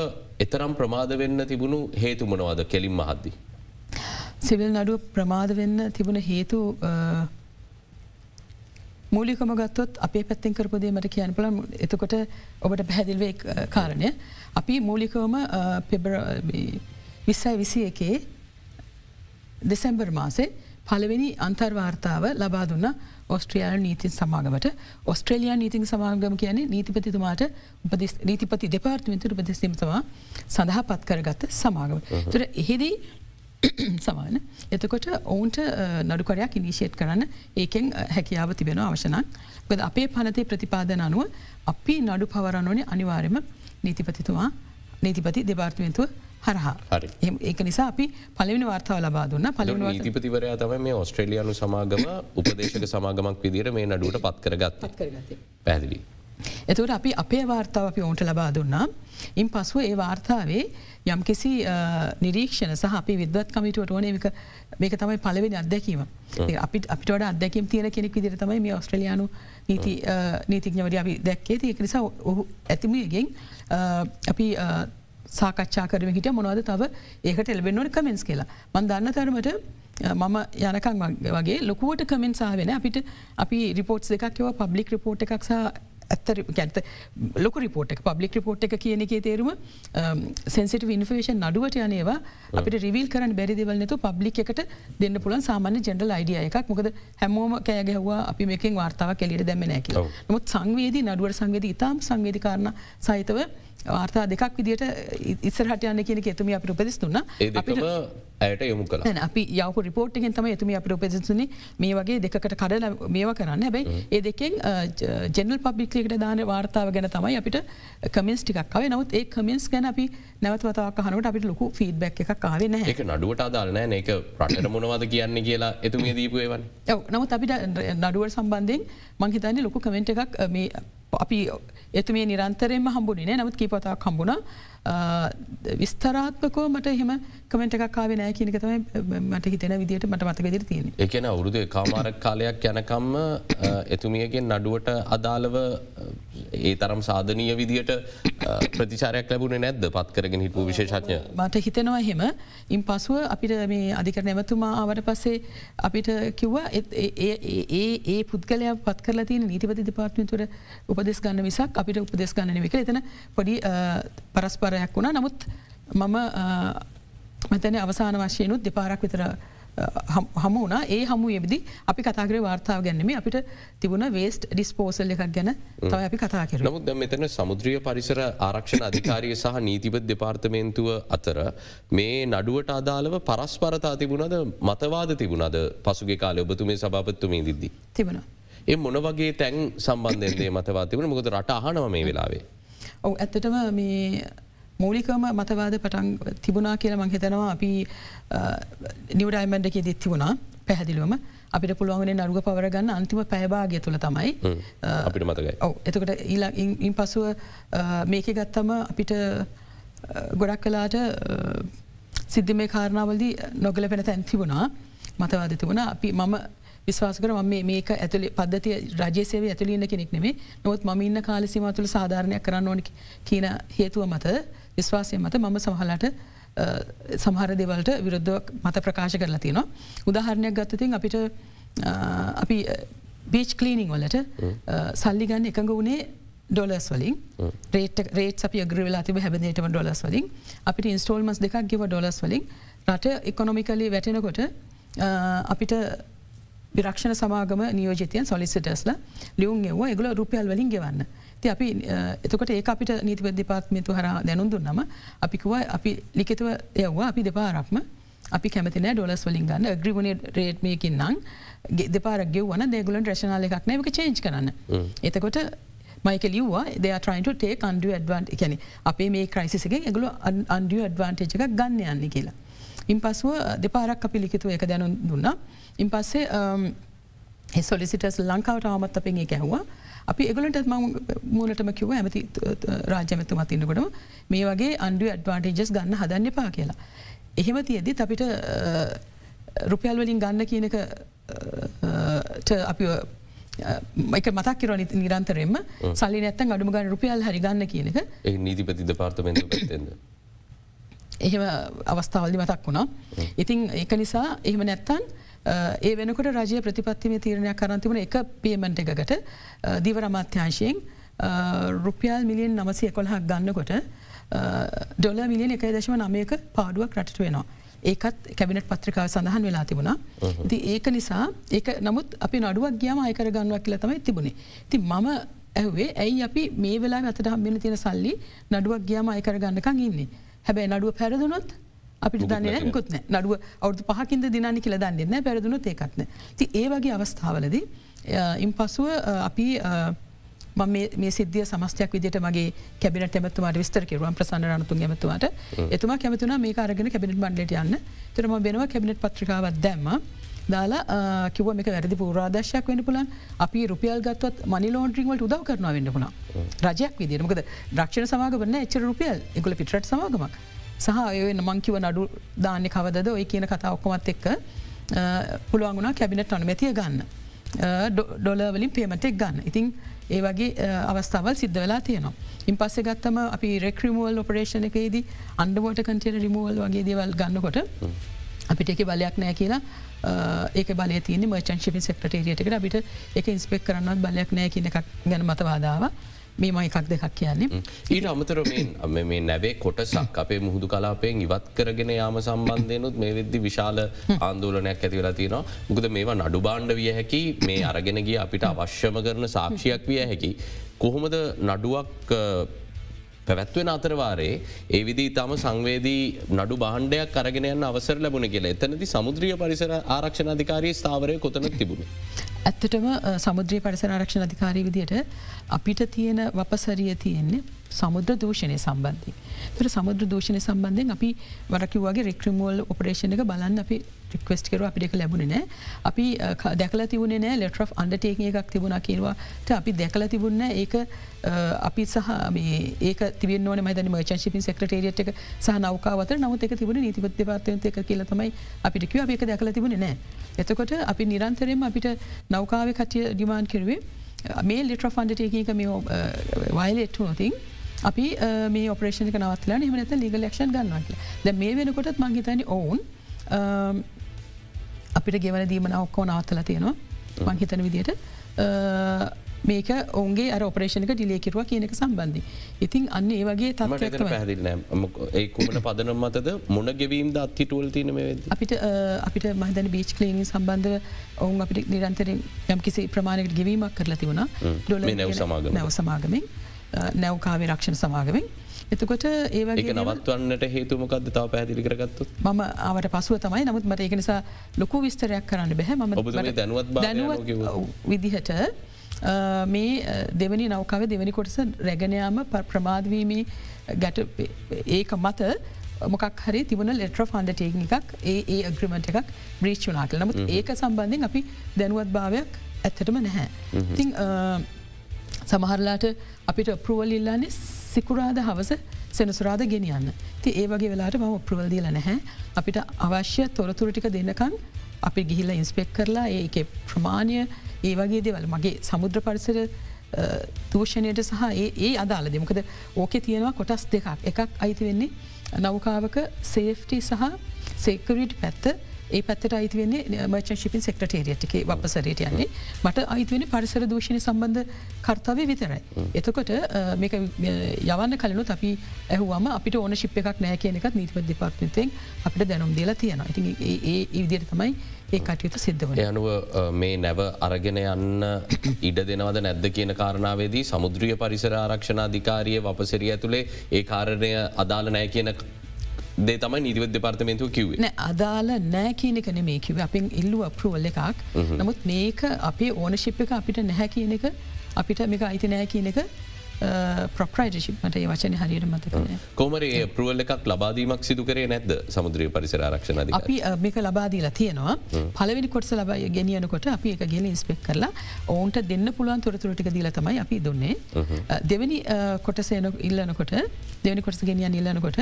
එතරම් ප්‍රමාද වෙන්න තිබුණු හේතුමනවාද කෙලින් මහද්දී. සිවිල් නඩුව ප්‍රමාද වෙන්න තිබුණ හේතු මූලිකම ගත්තොත් අපේ පැත්තෙන් කරපදේ මට කියන්න පල එතකොට ඔබට පැහැදිල්වේ කාරණය අපි මූලිකවම පෙබර විස්සයි විසි එකේ දෙසැම්බර් මාසේ පළවෙනි අන්තර්වාර්තාව ලබා දුන්න ඔස්ට්‍රයාල් නීතින් සමාගමට. ඔස්ට්‍රේලයා නීතින් සමාගම කියන්නේ නීතිපතිතුමාට නීතිපති දෙපාර්තිමිතුර උපදෙස්ීමතවා සඳහා පත් කරගත්ත සමාගම. තුර එහිදී [coughs] සමාන. එතකොට ඔවුන්ට නඩුකරයක් ඉනිශේට් කරන්න ඒකෙන් හැකියාව තිබෙන අවශනක් ගද අපේ පනතේ ප්‍රතිපාදන අනුව අපි නඩු පවරන්නෝනේ අනිවාර්යම නීතිපතිතුමා නීතිපති දෙපාර්තිමෙන්තුව හරහා. ඒක නිසා අපි පලවෙනි වාර්තාව ලබා දුන්න. පල නීතිපතිවරයා තම මේ ඔස්ට්‍රේලියයානු සමාගම උපදේශක සමාගමක් විදිර මේ නඩුවට පත් කරගත් පැදිලි. එතුවට අපි අපේ වාර්තාව අපි ඔවුන්ට ලබා දුන්නා. ඉන් පසුව ඒ වාර්තාවේ යම් කිසි නිරීක්ෂණ සහ අපි විදත් කමිටුවට ඕන මේක තමයි පලවෙනි අත්දැකීම. අපි අපිට අදැකම් තියෙන කෙනෙක් විදිර තමයි මේ ඔස්ට්‍රලයානු නීති නීතිඥවර අපි දැක්කේ. ඒක නිසා ඔහු ඇතිමයගෙන් අපි සාකච්ඡා කරම හිට මොනවද තව ඒකට එල්බෙන්න්නවන කමෙන්ස් කියලා. මන් දන්න තරමට මම යනකං වගේ ලොකුවට කමෙන් සාාවෙන අපිට අපි රිපෝට් දෙකක් යව පබ්ලික් රිපෝට් එකක් ඇත්තර ගැත ලොක රිපෝට් එක පබ්ලික් රිපෝට් එක කියන එක තේරුම සෙන්සිට ඉන්ෆේෂන් නඩුවට යනේවා අපිට රිවිල් කරන්න බැරිදිවලනතු පබ්ලික් එකට දෙන්න පුලන් සාමාන්‍ය ජෙන්ඩල් අයිඩිය එකක්. මොකද හැමෝම කෑගැහවා අපි මේකින් වාර්තාව කෙලිට දැමනැකි නමුත් සංවේදී නඩුවට සංවේදී ඉතාම් සංවේධකාරණ සහිතව වාර්තා දෙකක් විදිට ඉස්සරහට යන්න කියන එතුම අප උපදෙස්තුන්න ඇයට යොමු කළ. අපි යව රිපෝට්ගෙන් තම එතුම අප උපදෙසුන මේ වගේ දෙකට කඩල මේවා කරන්න. හැබයි ඒ දෙකෙන් ජෙනල් පබ්ලික්ලෙකට දාන වාර්තාව ගැන තමයි අපිට කමෙන්ස් ටිකක්ව නවත් ඒ කමෙන්ස් ගැන අපි නැවත්වතාවක් හනට අපිට ලොකු ෆීඩ්බැක් එකක් කාවන්න එක නඩුවට අදාලනෑ ඒක ප්‍රටට මොනවද කියන්න කියලා එතුමිය දීපුයවන් නමුත් අපිට නඩුවට සම්බන්ධයෙන් මංහිතන්නේ ලොකු කමෙන්ට් එකක් මේ අපි එතු මේ නිරන්තරයෙන්ම හම්බුනේ නමුත් කීපතාවක් හම්බුණ. විස්තරාත්මකෝ මට එහෙම කමෙන්ට එකක් කාව නෑ කියනක තමයි මට හිතෙන විදිට මට මතක දිර තියෙන එකන අවුරුදු කාමාරක් කාලයක් යනකම්ම එතුමියගේ නඩුවට අදාළව ඒ තරම් සාධනීය විදියට ප්‍රතිචාරයක් ලැබුණ නැද්ද? පත් කරගෙන හිටපු විශේෂඥ. මට හිතෙනවා හෙම ඉන් පසුව අපිට මේ අධිකර නැමතුමා ආවට පස්සේ අපිට කිව්වා ඒ පුද්ගලයා පත් කරලා තියෙන නීතිපති දෙපාර්ත්මිතුර උපදෙස් ගන්න විසක් අපිට උපදෙස් ගන්න එක එතන පොඩි පරස්පරයක් වුණා නමුත් මම මෙතන අවසාන වශයනුත් දෙපාරක් විතර හමු වන ඒ හමු එබදි අපි කතාකර වාර්තාව ගැන්නීම අපිට තිබුණ වේස්ට ඩිස්පෝසල් එකක් ගැන තව අපි කතා කර නමුත් මෙතන සමුද්‍රිය පරිසර ආරක්ෂණ අධිකාරය සහ නීතිපත් දෙපාර්තමේන්තුව අතර මේ නඩුවට අදාළව පරස්පරතා තිබුණද මතවාද තිබුණද පසුගේ කාලය ඔබතුමේ සභාපත්තුමේ දිද්දි. තිබුණ. ඒ මොන වගේ තැන් සම්බන්ධයන්දේ මතවා තිබුණ මොකද රට අහනව මේ වෙලාවේ. ඔව ඇත්තටම මේ මූලිකම මතවාද පටන් තිබුණා කියල මං හිතනවා අපි නිවඩයිමන්ඩ එක දිත් තිබුණා පැහැදිලුවම. අපිට පුළුවන්ගෙන නරුග පවරගන්න අන්තිම පැබාගය තුළ තමයි. අපිට මතකයි. එතකට ඉන් පසුව මේක ගත්තම අපිට ගොඩක් කලාට සිද්ධ මේ කාරණාවලදී නොගල පෙන තැන් තිබුණා. මතවාද තිබුණ. අපි මම විශ්වාසකර ම මේක ඇතුල පද්ධතිය රජසේව ඇතුලන්න කෙනෙක් නෙමේ නොත් ම ඉන්න කාලසිම තුළ සාධාරණයක් කරන්න ඕනි කියන හේතුව මත විශ්වාසය මත මම සමහලට සමහර දෙවලට විරුද්ධ මත ප්‍රකාශ කරලා තියෙනවා. උදාහරණයක් ගත්තතින් අපිට අපි බීච් කලීනිං වලට සල්ලිගන්න එකඟ වුණේ ඩොලස් වලින්. රේට රේට අපි ග්‍රවෙලා තිබ හැබනේටම ඩොලස් වලින්. අපිට ඉන්ස්ටෝල්මස් දෙකක් ගෙව ඩොලස් වලින්. රට එකොනොමිකලි වැටෙනකොට අපිට විරක්ෂණ සමාගම නියෝජතයන් සොලිසිටස්ල ලියුන් එව එගල රුපියල් වලින් ගෙවන්න. ති අපි එතකොට ඒ අපිට නීතිප දෙපාත්මතු හර දැනුන් දුන්නම අපිකුව අපි ලිකෙතුව යව්වා අපි දෙපාරක්ම අපි කැමතින ඩොලස් වලින් ගන්න ග්‍රිවුණ රේට්මයකින් නම් දෙපාර ගෙව්වන දෙගුලන් ්‍රශනාල එකක් නෑක චේච් කරන්න. එතකොට මයික ලියවා they are trying to take undue advantage කියන්නේ අපේ මේ ක්‍රයිසිස් එකෙන් ඒගොල්ලෝ undue advantage එකක් ගන්න යන්නේ කියලා. ඉන් පසුව දෙපාරක් අපි ලිඛිතව ඒක දැනුම් දුන්නා. ඉන් පස්සේ ඒ සොලිසිටර්ස් ලංකාවට ආවමත් අපෙන් ඒක ඇහුවා. අපි ඒගොල්ලන්ට මම මූලටම කිව්වා ඇමති රාජ්‍ය ඇමතුමත් ඉන්නකොටම මේ වගේ undue advantages ගන්න හදන්න එපා කියලා. එහෙම තියෙද්දිත් අපිට රුපියල් වලින් ගන්න කියන එක අපි එක මතක් කිරව නිරන්තරෙන්ම සල්ලි නැත්තන් අඩුම ගන්න රුපියල් හරිගන්න කියනක ඒ නීතිපති දෙපාර්තමෙන්තු පැත්තෙන්ද. එහෙම අවස්ථාවල්දි මතක් වුණා. ඉතින් ඒක නිසා එහෙම නැත්තන් ඒ වෙනකොට රජය ප්‍රතිපත්තිම තීරණයක් කරන්තිවන එක පේමෙන්ට් එකකට දිව රමාත්‍යංශයෙන් රුපියල් මිලියන් නමසය කොළහක් ගන්නකොට ඩොල මිලියන එක දශම නමයක පාඩුවක් රටට වෙනවා. ඒකත් කැබිනට පත්‍රිකාව සඳහන් වෙලා තිබුණා. ති ඒක නිසා ඒ නමුත් අපි නඩුවක් ගියම අයකර ගන්නුවක් කියල තමයි තිබුණේ. ති මම ඇහවේ ඇයි අපි මේ වෙලා අතට හම්බෙන තියෙන සල්ලි නඩුවක් ගියම අයකර ගන්නකං ඉන්නේ. හැබැයි නඩුව පැරදුනොත් අපිට දන්න නිකුත්න නඩුව අවුදු පහකින්ද දිනනි කියල දන්නන්න පැරදුනොත් ඒකත්න. ති ඒ වගේ අවස්ථාවලද ඉන් පසුව අපි මේ සිද්ධිය සමස්තයක් විදිට මගේ කැබිනට ඇමතුමාට විස්තර කිරුවන් ප්‍රසන්න රනතුන් ඇමතුමාට එතුමා කැමතුන මේ අරගෙන කැබිනට බන්ඩට යන්න. තරම වෙනවා කැබිනට පත්‍රිකාවත් දැම්ම. දාලා කිව මේක වැරදි පූරාදශයක් වෙන පුලන් අපි රුපියල් ගත්වත් මනි ලෝන්ඩ්‍රිංවලට උදව කරනවා වෙන්න පුුණ රජයක් විදිරමකද රක්ෂණ සමාගවන්න එච්චර රුපියල්. එකුල පිටට සමාගමක් සහ ඔයන්න මංකිව නඩු දාන්න කවදද ඔය කියන කතා ඔක්කොමත් එක්ක පුළුවන්ගුණා කැබිනට අනුමැතිය ගන්න. ඩොලවලින් පේමටෙක් ගන්න ඉතින් ඒ වගේ අවස්ථාවල් සිද්ධ වෙලා තියනවා. ඉන් පස්සේ ගත්තම අපි රෙක්‍රමුවල් ඔපරේෂණ එකේදී අන්ඩමෝට කන්ටේන රිමුවල් වගේ දේවල් ගන්නකොට අපිට එක බලයක් නෑ කියලා ඒක බල තින මචන් ශිපි සෙක්ටේරියටකට අපිට එක ඉන්ස්පෙක් කරන්නත් බලයක් නෑ කියන එකක් ගැන මතවාදාව. මේම එකක් දෙකක් කියන්නේ. ඊට අමතර [coughs] මේ නැවේ කොටසක් අපේ මුහුදු කලාපයෙන් ඉවත් කරගෙන යාම සම්බන්ධයනුත් මේ වෙද්දි විශාල ආන්දෝලනයක් ඇති වෙලා තියෙනවා මුකද මේවා නඩු බාණ්ඩ විය හැකි මේ අරගෙනගිය අපිට අවශ්‍යම කරන සාක්ෂයක් විය හැකි. කොහොමද නඩුවක් පැවැත්වෙන අතරවාරේ ඒ විදි තම සංවේදී නඩු බාණ්ඩයක් අරගෙනයන්න අවසර ලැබුණ කියලා එතනති සමුද්‍රිය පරිසර ආරක්ෂණ අධිකාරී ස්ථාවරය කොතන තිබුණ. ඇත්තටම සමුද්‍රී පරිසර ආරක්ෂණ අධිකාරී විදියට අපිට තියෙන වපසරිය තියෙන්නේ සමුද්‍ර දූෂණය සම්බන්ධය. තර සමුද්‍ර දූෂණය සම්බන්ධයෙන් අපි වරකිවගේ රෙක්‍රමෝල් ඔපරේෂණ එක බලන්න අපි රික්වස්ට කර අපිට ලැබුණ නෑ. අපි දැකල තිබුණ නෑ ලෙට් අන්ඩටේක එකක් තිබුණ කියවාට අපි දැකල තිබුන්න ඒක අපි සහ ඒක තිබ න මද මචන්ශිපි සෙක්‍රටේරියට එක සහ නවකාවත නමුත් එක තිබුණ නීතිපත්ති පාර්තයන්ත එක කියල තමයි අපිට කිව අප එක දැකල තිබුණ නෑ. එතකොට අපි නිරන්තරෙන් අපිට නෞකාව කටිය ඩිමාන් කිරවේ මේ ලිට්‍ර ෆන්ඩටේක මේ වයිලෙට්ටු නොතින් අපි මේ ඔපරේෂණක නවත්ලා එම නැත ලීග ලක්ෂන් ගන්නවා කියලා. ද මේ වෙනකොටත් මංහිතනි ඔවුන් අපිට ගෙවන දීමන ඔක්කෝ නවත්තල තියෙනවා. මංහිතන විදියට මේක ඔන්ගේ අර ඔපරේෂණක ඩිලේකිරුව කියනක සම්බන්ධි. ඉතින් අන්න ඒ වගේ තත්ක පැදින ඒ කුමට පදනම් මතද? මොන ගෙවීම් අත්හිටුවල් තින අපිට අපිට මහදන බීච් කලීනින් සම්බන්ධව ඔවුන් අපිට නිරන්තරෙන් යම් කිසි ප්‍රමාණකට ගෙවීමක් කරලා නැව සමාගම. නැව සමාගමෙන්. නැවකාවේ රක්ෂණ සමාගමෙන් එතකොට ඒවගේ නවත්වන්නට හේතුමකක්ද තාව පැදිලි කරගත්තු ම ආවට පසුව තමයි. නමුත් මට ඒක නිසා ලොකු විස්තරයක් කරන්න බැහැ ම දැනුවත් විදිහට මේ දෙවනි නෞකාව දෙවැනි කොටස රැගෙනයාම ප්‍රමාදවීමේ ගැට ඒක මත මොකක් හරි තිබුණ ලෙට්‍ර ෆන්ඩ ටේක් එකක් ඒ අග්‍රමට එකක් බ්‍රීච්චුනාට නමුත් ඒක සම්බන්ධෙන් අපි දැනුවත් භාවයක් ඇත්තටම නැහැ. ඉතිං සමහරලාට අපිට ප්‍රුවල් ඉල්ලාන්නේ සිකුරාද හවස සෙනසුරාද ගෙනියන්න. ති ඒ වගේ වෙලාට ම ප්‍රවල්දිල නැහැ. අපිට අවශ්‍ය තොරතුරටික දෙන්නකන් අපි ගිහිල්ල ඉන්ස්පෙක් කරලා ඒක ප්‍රමාණය ඒ වගේ දෙවල් මගේ සමුද්‍ර පරිසර දූෂණයට සහ ඒ අදාල දෙමකද ඕක තියෙනවා කොටස් දෙකක් එකක් අයිති වෙන්නේ නෞකාවක සේෆ්ටි සහ සේකරීට් පැත්ත ඒ පැත්තට අයිතිවන්නේ මචන් ශිපින් සෙක්ටේරියට්ක වපසරයට යන්නේ මට අයිතිවෙන පරිසර දූෂණය සම්බන්ධ කර්තාවය විතරයි. එතකොට මේක යවන්න කලනු අපි ඇහුවම අපිට ඕන ශිප් එකක් නෑ කියනකත් නීතිප දෙපාර්තනතෙන් අපිට දැනුම් දේලා තියෙන ඉතින් ඒ ඉවිදියට තමයි ඒ කටයුතු සිද්ධවන. යනුව මේ නැව අරගෙන යන්න ඉඩ දෙනවද නැද්ද කියන කාරණාවේදී සමුද්‍රිය පරිසර ආරක්ෂණ අධිකාරිය වපසරිය ඇතුළේ ඒ කාරණය අදාළ නෑ කියන දේ තමයි නිතිවත් දෙපාර්තමේන්තුව කිව්වේ. නෑ අදාල නෑ කියනක නෙමේ කිව අපින් ඉල්ලු අප්‍රවල් එකක්. නමුත් මේක අපේ ඕනශිප් එක අපිට නැහැ කියන එක අපිට මේක අයිති නෑ කියන එක ප්‍රප්‍රයිටශිප්මට ඒ වචන හරියට මතකන. කොමරේ පරුවල් එකක් ලබාදීමක් සිදු කරේ නැද්ද? සමුද්‍රී පරිසර ආරක්ෂණ අපි මේක ලබාදීලා තියෙනවා. පලවෙනි කොටස ලබයි ගෙනියනකොට අපි එක ගෙල ඉස්පෙක් කරලා ඔවුන්ට දෙන්න පුළුවන් තොරතුරටික දීල තමයි අපි දුන්නේ. දෙවැනි කොටසයන ඉල්ලනකොට දෙවනි කොටස ගෙනියන් ඉල්ලනකොට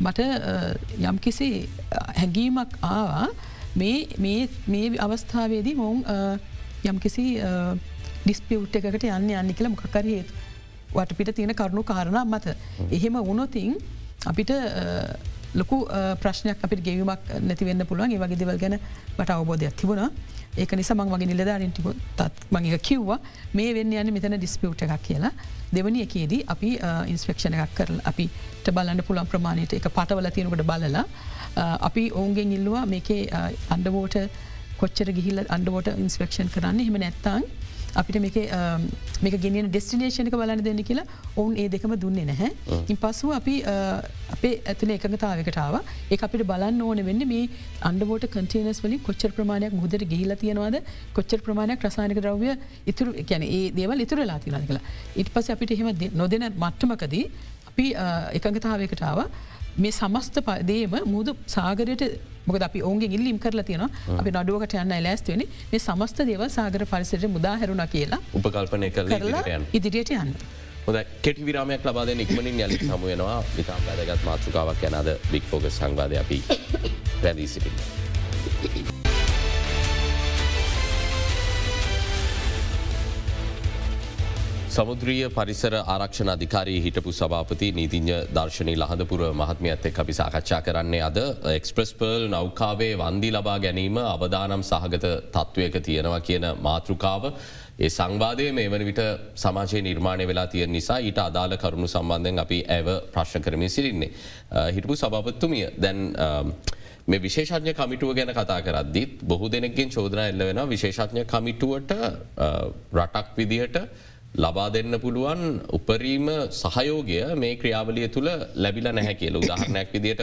මට යම් කිසි හැඟීමක් ආවා. මේ අවස්ථාවේදී මොවුන් යම් කිසි ඩිස්පියුට් එකට යන්න යන්න කියල මොකකර හේතු වටපිට තියෙන කරුණු කාරණ මත. එහෙම වුණොතින් අපිට ලොකු ප්‍රශ්නයක් අපිට ගෙවීමක් නැතිවෙන්න පුළුවන්. ඒ වගේ දෙවල් ගැන මට අවබෝධයක් තිබුණා. ඒක නිසා මං වගේ නිලධාරින්ටි තත් මගේ කිව්වා. මේ වෙන්න යන්න මෙතන ඩිස්පියුට් එකක් කියලා. දෙවනි එකේදී අපි ඉන්ස්පෙක්ෂණ එකක් කරල අපිට බලන්න පුළන් ප්‍රමාණයට එක පටවල තියෙනකට බලලා අපි ඔවුන්ගෙන් ඉල්ලවා මේකේ අන්ඩවෝට කොච්චර ගිහිල්ල අන්ඩවෝට ඉන්ස්පෙක්ෂන් කරන්න. එහෙම නැත්තං අපිට මේක ගෙනියන ඩෙස්ටිනේෂනක බලන්න දෙන්න කියලා ඔවුන් ඒ දෙකම දුන්නේ නැහැ. ඉන් පසුව අපි අපේ ඇතුන එකඟතාවකටාව ඒ අපිට බලන්න ඕන වෙන්න මේ අන්ඩබෝට කටේනස් වලින් කොච්චර ප්‍රමාණයක් මුදර ගිහිල තියෙනවාද කොච්චර ප්‍රමාණයක් රසායනක ද්‍රව්‍ය ඉතුරු ගැන ඒ දේවල් ඉතුරලා තියෙන කියලා. ඉට පස අපිට එහෙම නොදෙන මට්ටමකදී අපි එකඟතාවකටාව මේ සමස්ත පදේම මුද සාගරයට මොක අපි ඔවුන්ගේ ඉල්ලිම් කරලා තියෙන අපි නඩුවකට යන්න ලෑස්තුවන මේ සමස්ත දේව සාගර පරිසට මුදාහැරුණ කියලා උපකල්පනය කරලා ඉදිරියට යන්න. හොද කෙටි විරාමයක් ලබාද නික්මනින් යලි සමුවෙනවා ඉතාම් වැදගත් මාතෘකාවක් යනද බික් ෆෝග සංවාධය අපි පැදී සිටින්න. සමුද්‍රිය පරිසර ආරක්ෂණ අධිකාරී හිටපු සභාපති නීතිං්ඥ දර්ශනී ලහදපුර මහත්මියත් එක් අපි සාකච්ඡා කරන්නේ අද එක්ස්ප්‍රස් පර්ල් නෞකාවේ වන්දි ලබා ගැනීම අවදානම් සහගත තත්ත්වයක තියෙනවා කියන මාතෘකාව. ඒ සංවාදය මේ වන විට සමාජය නිර්මාණය වෙලා තිය නිසා ඊට අදාළ කරුණු සම්බන්ධයෙන් අපි ඇව ප්‍රශ්න කරමින් සිරින්නේ. හිටපු සභාපත්තුමිය දැන් මේ විශේෂඥ කමිටුව ගැන කතා කරද්දිත් බොහෝ දෙනෙක්ගෙන් චෝදන එල්ල වෙන විශේෂඥ කමිටුවට රටක් විදිහට ලබා දෙන්න පුළුවන් උපරීම සහයෝගය මේ ක්‍රියාවලිය තුළ ලැබිල නැහැ කියල උදාහරණයක් විදියට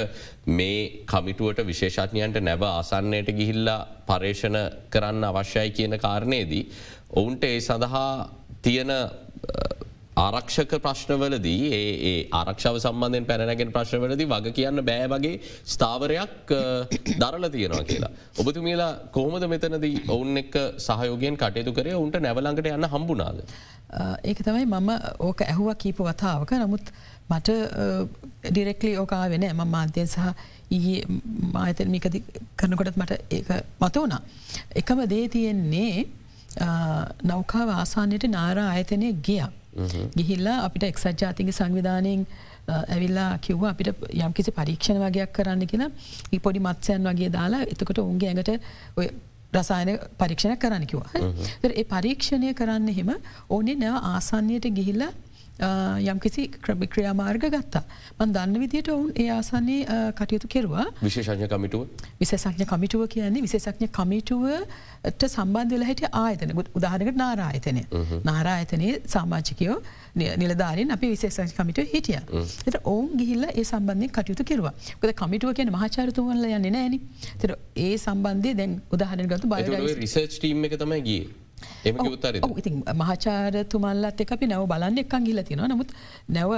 මේ කමිටුවට විශේෂඥයන්ට නැව ආසන්නයට ගිහිල්ලා පර්ේෂණ කරන්න අවශ්‍යයි කියන කාරණයේදී. ඔවුන්ට ඒ සඳහා තියෙන ආරක්ෂක ප්‍රශ්නවලදී ඒ ආරක්ෂාව සම්බන්ධයෙන් පැනැගෙන ප්‍රශ්නවලදී වග කියන්න බෑ වගේ ස්ථාවරයක් දරල තියෙනවා කියලා. ඔබතුමියලා කොහොමද මෙතනදී ඔවුන් එක් සහයෝගෙන් කටයුතු කරේ උන්ට නැවලඟට යන්න හම්බුනාද. ඒක තමයි මම ඕක ඇහුව කීප වතාවක නමුත් මට ඩිරෙක්ලි ඕකා වෙන ම මාධ්‍යය සහ ඊයේ මාතමිකති කරනකොටත් මට ඒ මත වුණා. එකම දේ තියෙන්නේ නෞකාව ආසානයට නාරා ආයතනය ගියක්. ගිහිල්ලා අපිට එක්සත් ජාතික සංවිධානයෙන් ඇවිල්ලා කිව්ව අපිට යම්කිසි පරීක්ෂණ වගේයක් කරන්න කියලා. පොඩි මත්සයන් වගේ දාලා එතකොට උන්ගේ ඇඟට ඔය රසායන පරීක්ෂණ කරන්න කිව. ඒ පරීක්ෂණය කරන්න හෙම ඕනේ නැව ආසන්නයට ගිහිල්ලා යම්කිසි ක්‍රමි ක්‍රියාමාර්ග ගත්තා. මන් දන්න විදියට ඔවුන් ඒ ආසන්නේ කටයුතු කෙරවා. විශේෂඥ කමිටුව? විශේෂඥ කමිටුව කියන්නේ විශේෂඥ කමිටුවට සම්බන්ධල හැට ආයතන. උදාහනකට නාරායතනය. නාරායතනය සාමාජිකයෝ නිලධාරෙන් අපි විශේෂ කමිටුව හිටිය. එට ඔවුන් ගිහිල්ල ඒ සම්බන්ධය කටයුතු කෙරවා. ොද කමිටුව කියන මහචාරතුවන්ල යන්න නෑන තර ඒ සම්බන්ධය දැන් උදාහරන ගතු බය රිසර්ච් ටීම් එක තමයි ඉතින් මහාචාරතුමල්ලත් එක අපි නැව බලන්න එකක් ගිල තිනවා නමුත් නැව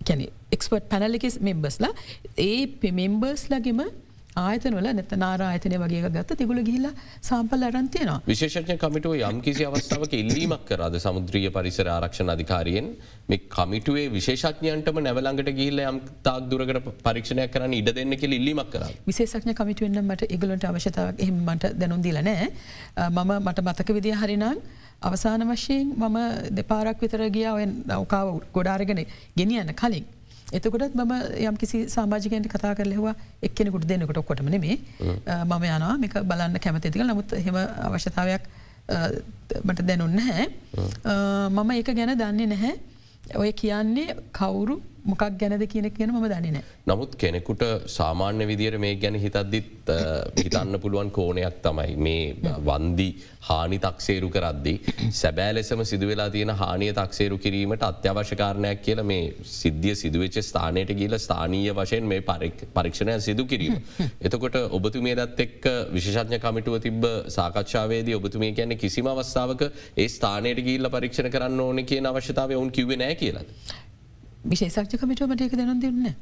කැනෙ එක්ස්පර්ට් පැනලිකෙස් මෙම්බස්ලා ඒ පෙමෙම්බර්ස්ලගේම ආයතනවල නැත නාරායතනය වගේ ගත්ත තිගුල ගිහිල්ල සම්පල් අරන්තියනවා විශේෂඥ කමිටුව යම් කිසි අවස්ථාවක ඉල්ලීමක් කරද සමුද්‍රිය පරිසර ආරක්ෂණ අධිකාරයෙන්? මේ කමිටුවේ විශේෂඥයන්ටම නැවලඟට ගිල්ල යම් තාක් දුරකට පරීක්ෂණයක් කරන්න ඉඩ දෙන්න කෙ ඉල්ලීමක් කර විශේෂඥ කමිටුවෙන්න්න මට ඉගලට අවශ්‍යතාවක් එහමට දැනුන්දිලනෑ මම මට මතක විදිය හරිනම් අවසාන වශයෙන් මම දෙපාරක් විතර ගියාව නෞකාව ගොඩාරගෙන ගෙනියන්න කලින් එතකොටත් මම යම් කිසි සාමාජිකයට කතා කරලෙවා එක්කෙනෙකුට දෙන්නකොට ඔක්කොටම නෙමේ. මම යනවා. මේක බලන්න කැමතිතික නමුත් හෙම අවශ්‍යතාවයක් මට දැනුන්න හැ මම ඒක ගැන දන්නේ නැහැ. ඔය කියන්නේ කවුරු මොකක් ගැනද කියන කියන ම දනිනෑ. නමුත් කෙනෙකුට සාමාන්‍ය විදිර මේ ගැන හිතද්දිත් හිතන්න පුළුවන් කෝනයක් තමයි මේ වන්දි හානි තක්සේරු කරද්දි. සැබෑ ලෙසම සිදුවෙලා තියෙන හානිය තක්සේරු කිරීමට අත්‍යවශ්‍යකාරණයක් කියල මේ සිද්ධිය සිදුවච්ච ස්ථානයට කියල ස්ථානීය වශයෙන් මේ පරීක්ෂණය සිදු කිරීම. එතකොට ඔබතුමේ දත් එක්ක විශෂඥ කමිටුව තිබ සාකච්ඡාවේදී ඔබතුමේ කියන්න කිසිම අවස්ථාවක ඒ ස්ථානයට ගීල්ල පරීක්ෂණ කරන්න ඕන කිය අවශ්‍යතාව ඔවුන් කිව නෑ කියලා. විශේෂක්ෂ කමිටුවමට එක දැන දෙන්න.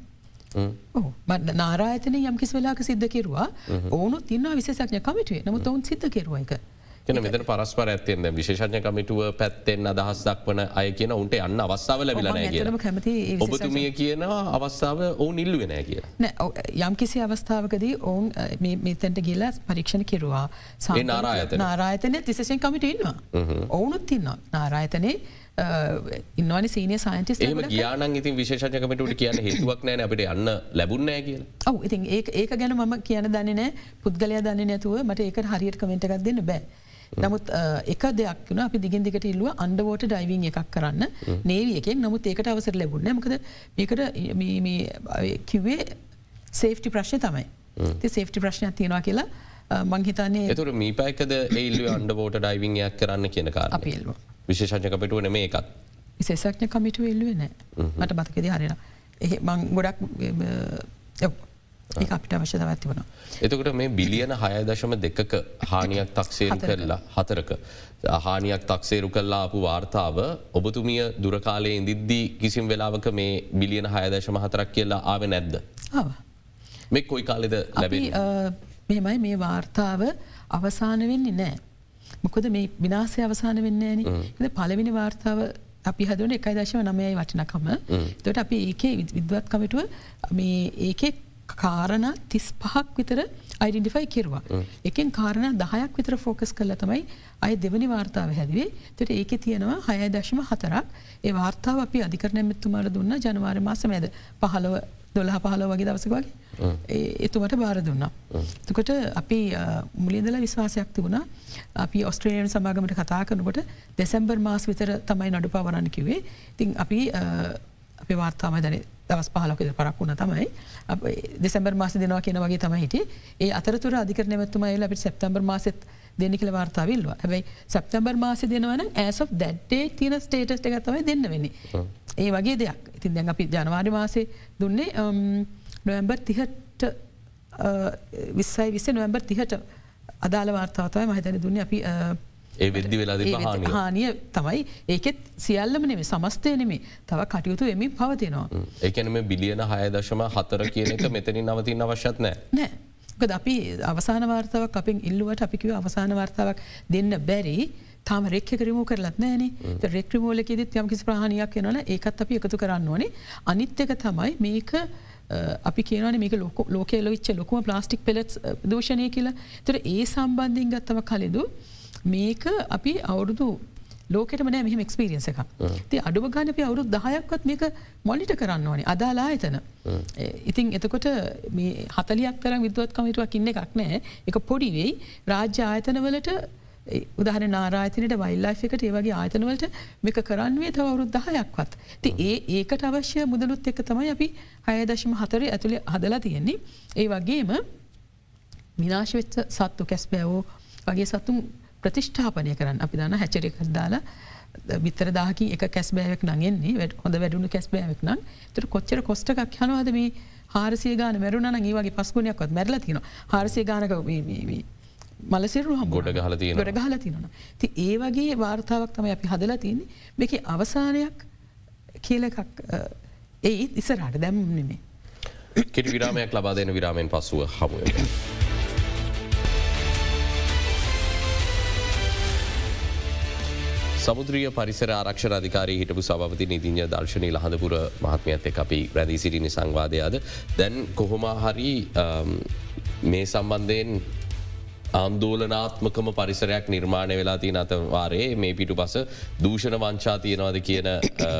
මට නාරායතන යම්කිස් වෙලාක සිද්ධ කෙරවා. ඕනු තින්න විශේෂක්ඥ කමිටුවේ නමුත් ඔවුන් සිද්ධ කෙරුව එක. කියන මෙතන පරස්පර ඇත්තෙන්ද විශේෂඥ කමිටුව පැත්තෙන් අදහස් දක්වන අය කියන උන්ට අන්න අවස්ථාව ලැබිලනෑ කිය කැමති ඔබතුමිය කියන අවස්ථාව ඔවුන් ඉල්ලුවෙනෑ කිය. යම් කිසි අවස්ථාවකදී ඔවුන් මෙතැන්ට ගිල්ල පරීක්ෂණ කිරවා. නාරායත නාරායතන තිසෙන් කමිට ඉන්නවා. ඔවුනුත් ඉන්න නාරායතනයේ ඉන්නවන සීනිය සයින්ටිස් ඒම ගියානන් ඉතින් විශේෂකමටට කියන හේතුවක් නෑ අපට යන්න ලැබුන්නෑ කිය ඔව ඉතින් ඒ ඒක ගැන මම කියන දන්නනෑ පුද්ගලයා දන්න නැතුව මට ඒක හරියට කමෙන්ට් එකක් දෙන්න බෑ. නමුත් එක දෙයක් වන අපි දිගින් දිකට ඉල්ලුව අන්ඩවෝට ඩයිවිං එකක් කරන්න. නේවියකෙන් නමුත් ඒකට අවසර ලැබුණ මකද මේකට කිව්වේ සේෆ්ටි ප්‍රශ්ය තමයි. සේෆ්ටි ප්‍රශ්නයක් තියෙනවා කියලා මංහිතන්නේ එතුර මීපයකද ඒල්ලු අන්ඩවෝට ඩයිවිංයක් කරන්න කියන කාර අපිල්වා විශේෂඥකපිටුව නෙම එකත් විශේෂඥ කමිටු එල්ලුවෙන මට බතකෙද හරින එහ මං ගොඩක් ඒ අපිට අවශ්‍යත ඇති වන. එතකට මේ බිලියන හය දශම දෙකක හානියක් තක්සේරු කරලා හතරක. හානියක් තක්සේරු කල්ලා අපපු වාර්තාව ඔබතුමිය දුරකාලය ඉදිද්දී කිසිම් වෙලාවක මේ බිලියන හය දශම හතරක් කියලා ආව නැද්ද. මේ කොයි කාලෙද ලැබේ මෙමයි මේ වාර්තාව අවසාන වෙන්නේ නෑ. මොකද මේ විනාසය අවසාන වෙන්න න පලවිනි වාර්තාව අපි හදුවන එකයි දශව නමයයි වටිනකම තොට අපි ඒකේ විද්වත් කමිටුව මේ ඒකෙ කාරණ තිස් පහක් විතර අයිඩෙන්ටිෆයි කිරවා. එකෙන් කාරණ දහයක් විතර ෆෝකස් කල තමයි අය දෙවනි වාර්තාව හැදවේ. තොට ඒක තියෙනවා හය දශම හතරක්. ඒ වාර්තාව අපි අධිකරන මෙත්තුමාල දුන්න ජනවාර මාස මැද පහළව දොල්හ පහල වගේ දවසක වගේ එතුමට බාර දුන්නා. තකොට අපි මුලින්දල විශ්වාසයක් තිබුණා. අපි ඔස්ට්‍රේලියන් සමාගමට කතා කරනකොට දෙසැම්බර් මාස් විතර තමයි නඩු පවරන්න කිවේ තින් අපි අපි වාර්තාම දැන දවස් පහලකද පරක් වුණ තමයි. දෙසැම්බර් මාස දෙනවා කියන වගේ තමයි හිට ඒ අතරතුර අධිකර නැමත්තුමයිල අපි සැප්තම්බර් මාසෙත් දෙනිකල වාර්තාවිල්වා හැබයි සැප්තම්බර් මාස දෙනවන ඇස් දැට්ටේ තින ස්ටේටස්ට එක තමයි දෙන්න වෙන්නේ. ඒ වගේ දෙයක්. ඉතින් දැන් අපි ජනවාරි මාසේ දුන්නේ නොවම්බර් තිහට විස්සයි විස්ස නොවම්බර් තිහට අදාළ වාර්තාවතවයි මහිතන දුන්න. අපි ඒ වෙද්දි වෙලා හානිය. තමයි. ඒකෙත් සියල්ලම නෙමේ සමස්තය නෙමේ තව කටයුතු එමින් පවතිනවා. ඒකනම බිලියන හය දශම හතර කියන එක මෙතනින් නවතින් අවශ්‍යත් නෑ. නෑ. අපි අවසාන වාර්තාවක් අපින් ඉල්ලුවට අපිකිව අවසාන වාර්තාවක් දෙන්න බැරි තාම රෙක්ක කරමු කරලත් නෑන. රෙක්‍රමෝලකෙදත් යම්කිසි ප්‍රහණයක් වෙනන ඒකත් අපි එකතු කරන්න ඕනේ. අනිත්්‍යක තමයි මේක අපි කියනන මේක ලොක ලෝකෙල විච්ච ලොකුම ප්ලාස්ටික් පෙලෙත් දෝෂණය කියලා. තර ඒ සම්බන්ධින් ගත්තම කලෙදු මේක අපි අවුරුදු ලෝකට මනෑ මෙහම එක්ස්පිරියන්ස එක ති අඩුව ගාන අපි අවුරුදු දහයක්වත් මේක මොලිට කරන්න ඕනේ. අදාලා එතන ඉතින් එතකොට මේ හතලියක් තරම් විදවත් කමිටුවක් ඉන්න එකක් නෑ. එක පොඩිවෙයි රාජ්‍ය ආයතනවලට උදාහන නාරායතනයට වයිල්ලා එකට ඒවගේ ආයතනවලට මේක කරන්නේ තව අවුරුදු දහයක්වත්. ති ඒ ඒකට අවශ්‍ය මුදලුත් එක්ක තමයි අපි හයදශම හතර ඇතුළේ හදලා තියෙන්නේ. ඒ වගේම විනාශවෙච්ච සත්තු කැස් බෑවෝ වගේ සතුන් ප්‍රතිෂ්ඨාපනය කරන්න අපි දන්න හැචරි කරදාලා විතර දාහකි එක කැස් බෑවක් නගෙන්නේ වැඩ හොඳ වැඩුණු කැස් බෑවක් නම් තුර කොච්චර කොස්ටක් යනවාද මේ හාරසිය ගාන මැරුණ ඒ වගේ පස්කුණයක්වත් මැරල තින හාරසිය ගානක මලසිරු ගොඩ ගහල තියෙන ගොඩ ගහල තිනන ති ඒ වගේ වාර්තාවක් තම අපි හදලා තියන්නේ මේක අවසානයක් කියල එකක් ඒ ඉස්සරහට දැම් නෙමේ කෙටි විරාමයක් ලබා දෙන විරාමෙන් පසුව හමුව. සමුද්‍රිය පරිසර ආරක්ෂ අධිකාරී හිටපු සභපති නිතිං්ඥ දර්ශනී ලහඳපුර මහත්මයත් එක් අපි රැදී සිටිනි සංවාධයද දැන් කොහොමා හරි මේ සම්බන්ධයෙන් ආන්දෝලනාත්මකම පරිසරයක් නිර්මාණය වෙලා තිය අතවාරයේ මේ පිටු පස දූෂණ වංචා තියෙනවාද කියන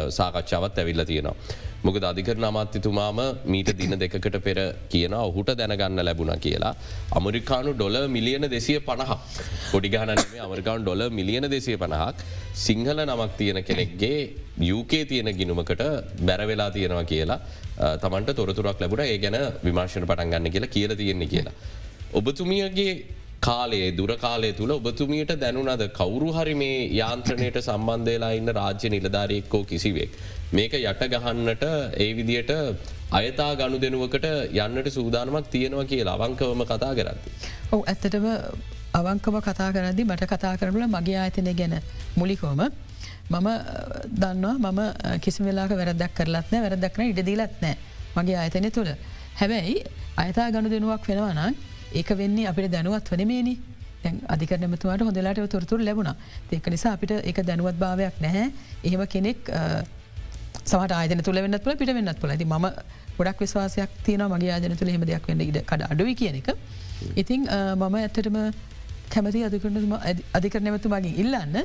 සාකච්ඡාවත් ඇවිල්ල තියෙනවා. මොකද අධිකරන අමාත්‍යතුමාම මීට දින දෙකට පෙර කියන ඔහුට දැනගන්න ලැබුණ කියලා. අමරිකානු ඩොල මිලියන දෙසිය පණහක් පොඩිගානනේ අමරිකාන් ඩොල මිලියන දෙසිය පණහක් සිංහල නමක් තියෙන කෙනෙක්ගේ යුකේ තියෙන ගිනුමකට බැරවෙලා තියෙනවා කියලා තමන්ට තොරතුරක් ලැබුණ ඒ ගැන විමර්ශණ පටන් ගන්න කියලා කියල තියෙන්නේ කියලා. ඔබතුමියගේ කාලේ දුර කාලය තුළ ඔබතුමියට දැනුනද කවුරු හරි මේ යාන්ත්‍රණයට සම්බන්ධයලා ඉන්න රාජ්‍ය නිලධාරයෙක්කෝ කිසිවෙක්. මේක යට ගහන්නට ඒ විදියට අයතා ගණු දෙනුවකට යන්නට සූදානමක් තියෙනවා කියලා අවංකවම කතා කරන්න. ඔව ඇත්තටම අවංකම කතා කරදදි මට කතා කරනල මගේ ආයතනය ගැන මුලිකෝම මම දන්නවා මම කිසි වෙලාක වැරදක් කරලත්නෑ වැරදක්න ඉඩදීලත් නෑ මගේ ආයතනය තුළ හැබැයි අයතා ගණු දෙනුවක් වෙනවනම් ඒක වෙන්නේ අපිට දැනුවත් වනමේනි අධිකරනමතුවාට හොඳලාට තොරතුර ලැබුණ. ඒක නිසා අපිට එක දැනුවත් භාවයක් නැහැ. එහෙම කෙනෙක් සමට ආයන තුළ වෙන්නත් පුල පිට වෙන්නත් පුල ති ම ගොඩක් විශවාසයක් තියන මගේ ආයන තුළ හෙම දෙයක් වන්න ඉඩ කඩ අඩුව කියන එක. ඉතිං මම ඇත්තටම කැමති අධිකරනතුම අධිකරනමතු මගින් ඉල්ලන්න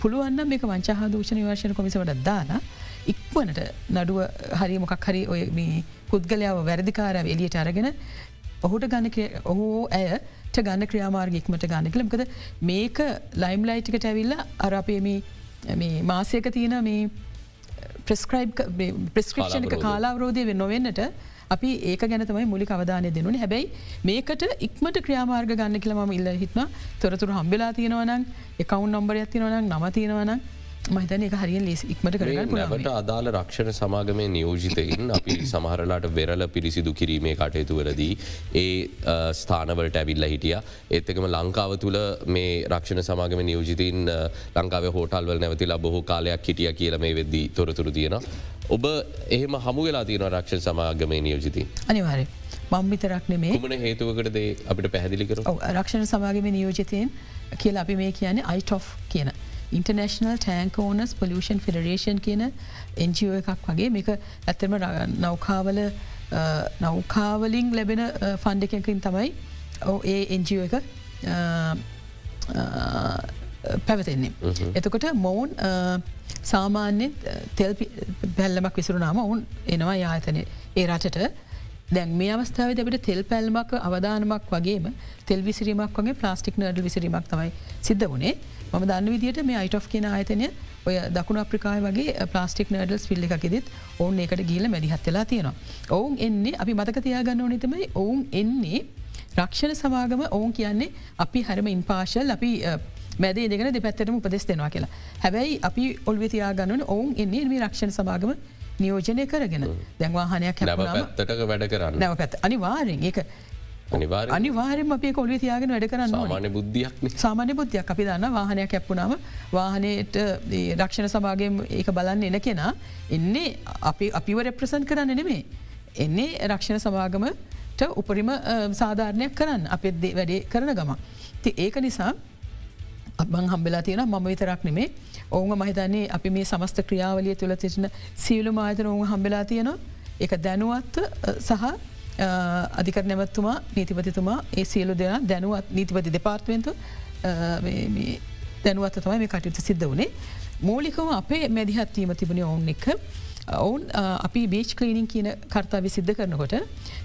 පුළුවන්න මේක වංචහා දූෂණ වර්ශණ කොමිසවට දාලා ඉක්වනට නඩුව හරි මොකක් හරි ඔය මේ පුද්ගලයාව වැරදිකාරව එලියට අරගෙන ඔහුට ගන්න ඔහු ඇයට ගන්න ක්‍රියාමාර්ගික්මට ගන්න කළමකද මේක ලයිම් ලයිටිකට ඇවිල්ල අරපයම මාසයක තියෙන මේ ප්‍රස්ක්‍රයිබ් ප්‍රස්ක්‍රපෂණ එක කාලාවරෝධය. වෙ නොවෙන්නට අපි ඒක ගැනතමයි මුලි අවධානය දෙනුන හැබැයි මේකට ඉක්මට ක්‍රියාමාර්ග ගන්න කියලම ඉල්ල හිත්ම තොරතුර හම්බෙලා තියෙනවනම් එකවුන් නොම්බරයක් තියෙනවනම් නම තියෙනවනම් මහිතන එක හරිිය ලෙස් ඉක්මට කරට අදාළ රක්ෂණ සමාගමය නියෝජිතයින් අපි [coughs] සමහරලාට වෙරල පිරිසිදු කිරීමේ කටයුතුවලදී ඒ ස්ථානවලට ඇවිල්ල හිටිය ඒත්තකම ලංකාව තුළ මේ රක්ෂණ සමාගම නියෝජිතීන් ලංකාව හෝටල්වල නැවතිලා බොහෝ කාලයක් හිටිය කියල මේ වෙද්දී තොරතුරු තියෙන. ඔබ එහෙම හමු වෙලා තියෙන රක්ෂණ සමාගමය නියෝජිතී. අනිවාරය. මං විතරක් නෙමේ මන හේතුවකටද අපිට පැහදිලිකර රක්ෂණ සමාගම නියෝජිතයෙන් කියලා අපි මේ කියන්නේ අයිටෝ් කියන. International tanker owners pollution federation කියන එන්ජෝ එකක් වගේ. මේක ඇත්තම නෞකාවල නෞකාවලින් ලැබෙන ෆන්ඩ එකකින් තමයි ඒ එන්ජෝ එක පැවතෙන්නේ. එතකොට මොවුන් සාමාන්‍යෙන් තෙල් පැල්ලමක් විසරුනාම ඔවුන් එනවා යාතනය ඒ රටට. දැන් මේ අවස්ථාව දෙබට තෙල් පැල්මක් අවධානමක් වගේම තෙල් විසිරීමක් වගේ ප්ලාස්ටික් නඩ විසිරීමක් තමයි සිද්ධ වනේ ම දන්න විදිට මේ අයිට් කියෙන ආයතනය ඔය දකුණ අප්‍රිකාය වගේ ප්ලාස්ටික් නඩල්ස් පිල්ල එකකිදෙත් ඔවුන් එකට ගීල මැදිහත්වෙලා තියෙනවා. ඔවුන් එන්නේ අපි මතක තියාගන්න ඕනතමයි ඔවුන් එන්නේ රක්ෂණ සමාගම ඔවුන් කියන්නේ අපි හරම ඉන්පාශල් අපි මැදේ දෙගෙන දෙපැත්තටම උපදෙස් දෙෙනවා කියලා. හැබැයි අපි ඔල්විතියාගන්නන ඔවුන් එන්නේ මේ රක්ෂණ සමාගම නියෝජනය කරගෙන. දැන්වාහනයක් පැත්තට වැඩ කරන්න. නැවපැත් අනිවාරෙන් ඒ අනිවාරෙන් අපේ කොලි තියාගෙන වැඩ කරන්න සාමාන්‍ය බුද්ධියක් සාමාන්‍ය බුද්ධයක්. අපි දන්න වාහනයක් ඇප්පුනාම වාහනයට රක්ෂණ සභාගෙන් ඒක බලන්න එන කෙනා එන්නේ අපි අපිව රෙප්‍රසන් කරන්න නෙමේ. එන්නේ රක්ෂණ සභාගමට උපරිම සාධාරණයක් කරන්න අපෙත් වැඩේ කරන ගම. ති ඒක නිසා අබං හම්බෙලා තියෙන මම විතරක් නෙමේ ඔවුන් මහිතන්නේ අපි මේ සමස්ත ක්‍රියාවලිය තුළ තිෙන සියලු මාතන ඔවුන් හම්බෙලා තියෙනවා. එක දැනුවත් සහ අධිකර නැවත්තුමා නීතිපතිතුමා ඒ සියලු දෙන දැනුවත් නීතිපති දෙපාර්ත්වෙන්තු දැනුවත් තමයි මේ කටයුතු සිද්ධ වනේ. මූලිකව අපේ මැදිහත්වීම තිබුණේ ඔවුන් එක ඔවුන් අපි බේච් කලීනිින් කියන කර්තාව සිද්ධ කරනකොට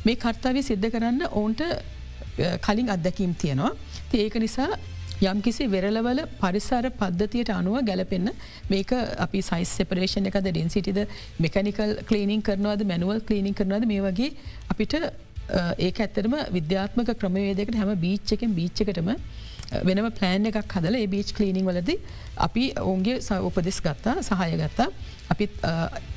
මේ කර්තාව සිද්ධ කරන්න ඔවුන්ට කලින් අත්දැකීම් තියෙනවා. ඒක නිසා යම් කිසි වෙරලවල පරිසර පද්ධතියට අනුව ගැලපෙන්න්න මේක අපි සයිස් සෙපරේෂණ එකද ඩෙන්සිටිද මෙකනිකල් කලීනිින් කරනවද මැනුවල් කලීනිින් කරනවද මේ වගේ අපිට ඒක ඇත්තරම විද්‍යාත්මක ක්‍රමවේදකට හැම බීච්චකෙන් බීච්චකටම වෙනම ප්ලෑන් එකක් හදල ඒ බීච් කලීනිින් වලද අපි ඔවුන්ගේ උපදෙස් ගත්තා සහය ගත්තා. අපි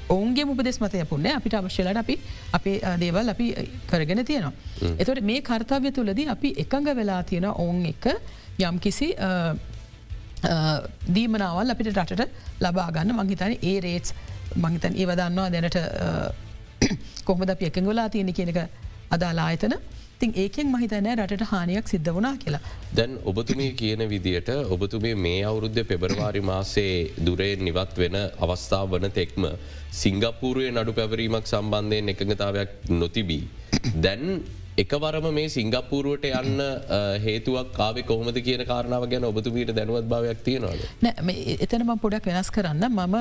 ඔවුන්ගේ උපදෙස් මතය පුන්න අපිට අවශ්‍යලට අපි අපේ දේවල් අපි කරගෙන තියෙනවා. එතොට මේ කර්තාවය තුළද අපි එකඟ වෙලා තියෙන ඔවුන් එක යම් කිසි දීමනාවල් අපිට රටට ලබාගන්න මංහිතන ඒ රේටස් මංහිතන් ඒ වදන්නවා දැනට [coughs] කොහමද අප එකගොලා තියෙන කියනක අදාලා ආයතන තින් ඒකෙන් මහිතනෑ රටට හානියක් සිද්ධ වනා කියලා. දැන් ඔබතුමේ කියන විදියට ඔබතුමේ මේ අවුරුද්ධ පෙබරවාරි මාසේ දුරේ නිවත් වෙන අවස්ථාව වන තෙක්ම සිංගප්පූරුවේ නඩු පැවරීමක් සම්බන්ධයෙන් එකඟතාවයක් නොතිබී. දැන් එකවරම මේ සිංගප්පූරුවට යන්න හේතුවක් කාවේ කොහොමද කියන කාරණාව ගැන ඔබතුමීට දැනුවත් භාවයක් තියෙනවාද. එතනම පොඩක් වෙනස් කරන්න. මම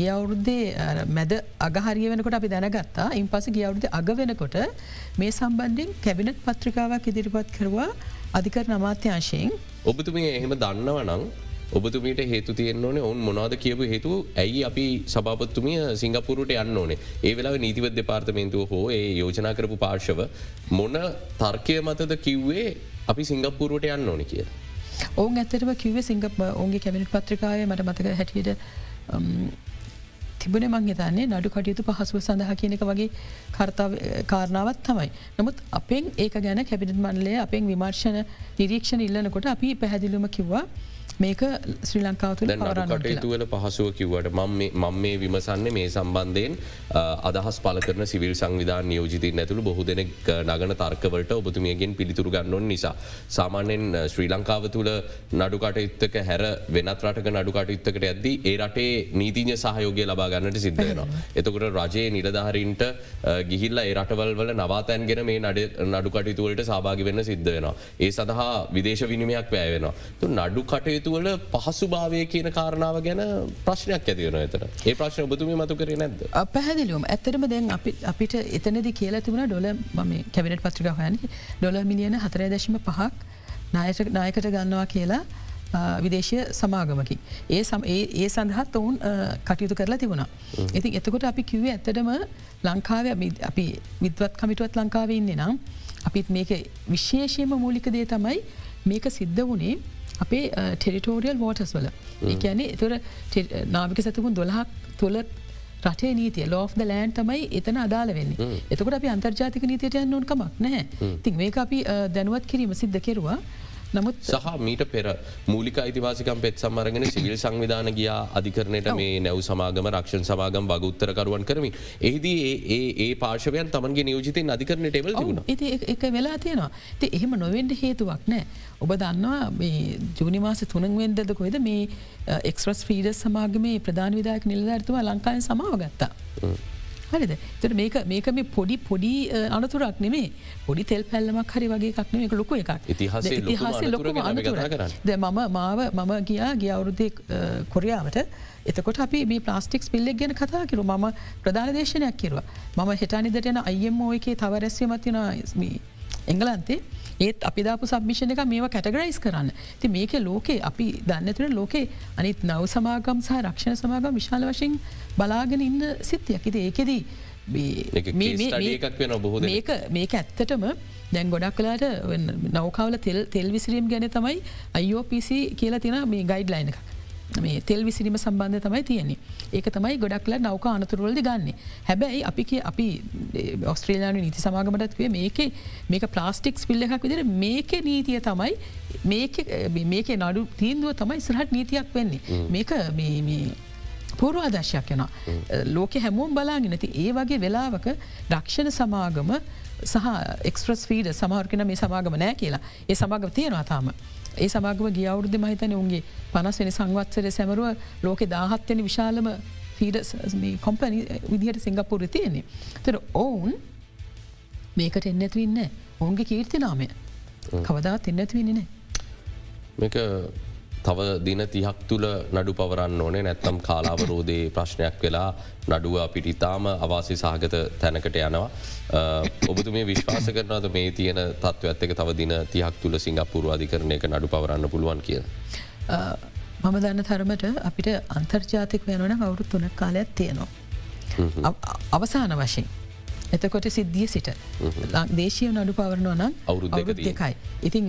ගියවුරුද්දේ මැද අගහරිය වෙනකොට අපි දැනගත්තා. ඉන් පස ගියවුරුද අග වෙනකොට මේ සම්බන්ධින් කැබිනට් පත්‍රිකාවක් ඉදිරිපත් කරවා අධිකර නමාත්‍යංශයෙන් ඔබතුමිය එහෙම දන්නව නං ඔබතුමීට හේතු තියෙන් ඕනේ ඔවන් මොනාද කියපු හේතු ඇයි අපි සභාපත්තුමිය සිංගපුරට යන්න ඕනේ ඒ වෙලා නීතිවත් දෙපාර්තමේන්තුව හෝ ඒ යෝජනා කරපු පාර්ශව මොන තර්කය මතද කිව්වේ අපි සිංගප්පුරුවට යන්න ඕන කිය. ඔවුන් ඇතරම කිවේ සිංගප ඔන්ගේ කැමිනිට පත්‍රිකාය මට මතක හැටියට තිබන මං හිතන්නේ නඩු කටයුතු පහසුව සඳහා කියනක වගේ කර්තාව කාරණාවත් තමයි. නමුත් අපෙන් ඒක ගැන කැබිනට මන්ලේ අපෙන් විමර්ශණ නිරීක්ෂණ ඉල්ලනකොට අපි පැහැදිලුම කිව්වා මේක ශ්‍රී ලංකාව තුළ කටයුතුවල පහසුව කිව්වට මම මේ විමසන්නේ මේ සම්බන්ධයෙන් අදහස් පල කරන සිවිල් සංවිධාන නියෝජිතය ඇතුළ බොහෝ දෙනෙක් නගන තර්කවලට ඔබතුමියගෙන් පිළිතුරු ගන්නවන් නිසා. සාමාන්‍යෙන් ශ්‍රී ලංකාව තුළ නඩුකටයුත්තක හැර වෙනත් රටක නඩුකටයුත්තකට ඇද්දී ඒ රටේ නීතිඥ සහයෝගය ලබා ගන්නට සිද්ධයනවා. [laughs] එතකට රජයේ නිලධහරින්ට ගිහිල්ල ඒ රටවල් වල නවාතැන්ගෙන මේ නඩුකටයුතුවලට සභාගි වෙන්න සිද්ධ වෙනවා. ඒ සඳහා විදේශ විනිමයක් වැෑවෙනවා. නඩු කටයුතු තුවල පහසු භාවය කියන කාරණාව ගැන ප්‍රශ්නයක් ඇතිවන ඇතන ඒ ප්‍රශ්න බතුම මතු කර නැද. පැහැදිලුවම් ඇතරම දැන් අපිට එතනද කියලා තිබුණ ඩොල ම කැබිනට පත්‍රික හයන ඩොල මිලියන හතරය දශම පහක් නායකට ගන්නවා කියලා විදේශය සමාගමකි. ඒ සම ඒ සඳහත් ඔවුන් කටයුතු කරලා තිබුණා. ඉතින් එතකොට අපි කිවේ ඇත්තටම ලංකාව අපි විද්වත් කමිටුවත් ලංකාව ඉන්නේ නම් අපිත් මේක විශේෂයම මූලික දේ තමයි මේක සිද්ධ වනේ අපේ ටෙරිටෝරියල් වෝටස් වල. ඒකැනේ එතුර නාවික සැතුකුන් දොළහක් තුළ රටේ නීතිය ලෝ් ද ලෑන් තමයි එතන අදාල වෙන්නේ. එතකට අපි අන්තර්ජාතික නීතියට යන්න ඕන්කමක් නෑ තින් මේ අපි දැනුවත් කිරීම සිද්ධ කෙරවා නමුත් සහ මීට පෙර මූලික අයිතිවාසිකම් පෙත් සම්මරගෙන සිවිල් සංවිධාන ගියා අධිකරණයට මේ නැව් සමාගම රක්ෂණ සමාගම් වගඋත්තරකරුවන් කරමින්. එහිදී ඒ ඒ පාර්ශවයන් තමන්ගේ නියෝජිතයෙන් අධිකරණයට එවල් තිබුණ. එක වෙලා තියෙනවා. ති එහෙම නොවෙන්ඩ හේතුවක් නෑ ඔබ දන්නවා මේ ජූනිමාස තුනන්වෙන්දද කොයිද මේ එක්ස්්‍රස් ෆීඩස් සමාගමේ ප්‍රධාන විදායක නිලධර්තුව ලංකායෙන් සමාව ගත්තා. හරිද? තර මේක මේක මේ පොඩි පොඩි අනතුරක් නෙමේ. පොඩි තෙල් පැල්ලමක් හරි වගේ එකක් නෙම. එක ලොක එකක්. ඉතිහාස ලොකම ද මම මාව මම ගියා ගිය අවුරුද්දේ කොරියාවට. එතකොට අපි මේ ප්ලාස්ටික්ස් පිල්ලෙක් ගැන කතා කිරු ම ප්‍රධාන දේශනයක් කිරවා. මම හෙටනිදටන අයම්ෝ එකේ තවරැස්වීමතින එංගලන්තේ ඒත් අපි දාපු සබ්මිෂණ එක මේවා කැටගරයිස් කරන්න. ති මේක ලෝකේ අපි දන්නතුර ලෝකේ අනිත් නව සමාගම් සහ රක්ෂණ සමාගම් විශාල වශයෙන් බලාගෙන ඉන්න සිත්තියක් ඉති ඒකෙදී මේක මේක ඇත්තටම දැන් ගොඩක් කලාට නෞකාවල තෙල් විසිරීම් ගැන තමයි IOPC කියලා තින මේ ගයිඩ් ලයින එකක් මේ තෙල් විසිරීම සම්බන්ධ තමයි තියෙන්නේ. ඒක තමයි ගොඩක්ල නෞක අනතුරවලද ගන්න. හැබැයි අපි අපි ඔස්ට්‍රේලයාන නීති සමාගමටත්වේ මේක මේක ප්ලාස්ටික්ස් පිල්ල එකක් විදිර මේක නීතිය තමයි මේක නඩු තීන්දුව තමයි සරහට නීතියක් වෙන්නේ. මේක පූර්වාදර්ශයක් යන ලෝක හැමෝම් බලාගෙන ඇති ඒ වගේ වෙලාවක රක්ෂණ සමාගම සහ එක්ස්ප්‍රස් ෆීඩ සමහර්කන මේ සමාගම නෑ කියලා. ඒ සමාගම තියෙනවා තාම. ඒ සමාගම ගිය අවුද්ධ මහිතන උන්ගේ පනස් වෙන සංවත්සර සැමරුව ලෝක දාහත්වනි විශාලම ෆීඩ කොම්පනි විදිහට සිංගපපුර තියෙන්නේ. තර ඔවුන් මේකට එන්නැතිවන්න ඔවුන්ගේ කීර්තිනාමය කවදාත් එන්නැතිවන්නේ නෑ. මේක තව දින තිහක් තුළ නඩු පවරන්න ඕනේ නැත්තම් කාලාවරෝධයේ ප්‍රශ්නයක් වෙලා නඩුව අපිට ඉතාම අවාසි සහගත තැනකට යනවා. ඔබතු මේ විශ්වාස කරනද මේ තියෙන තත්ව ඇත්තක තව දින තිහක් තුළ සිංගපුරු අධිකරණය එක නඩු පවරන්න පුළුවන් කිය. මම දන්න තරමට අපිට අන්තර්ජාතික වෙනවන අවුරුත් තුනක් කාලයක් තියෙනවා. අවසාන වශයෙන්. එතකොට සිද්ධිය සිට. දේශය නඩු පවරනවා නම් අවුරුද් දෙකයි. ඉතින්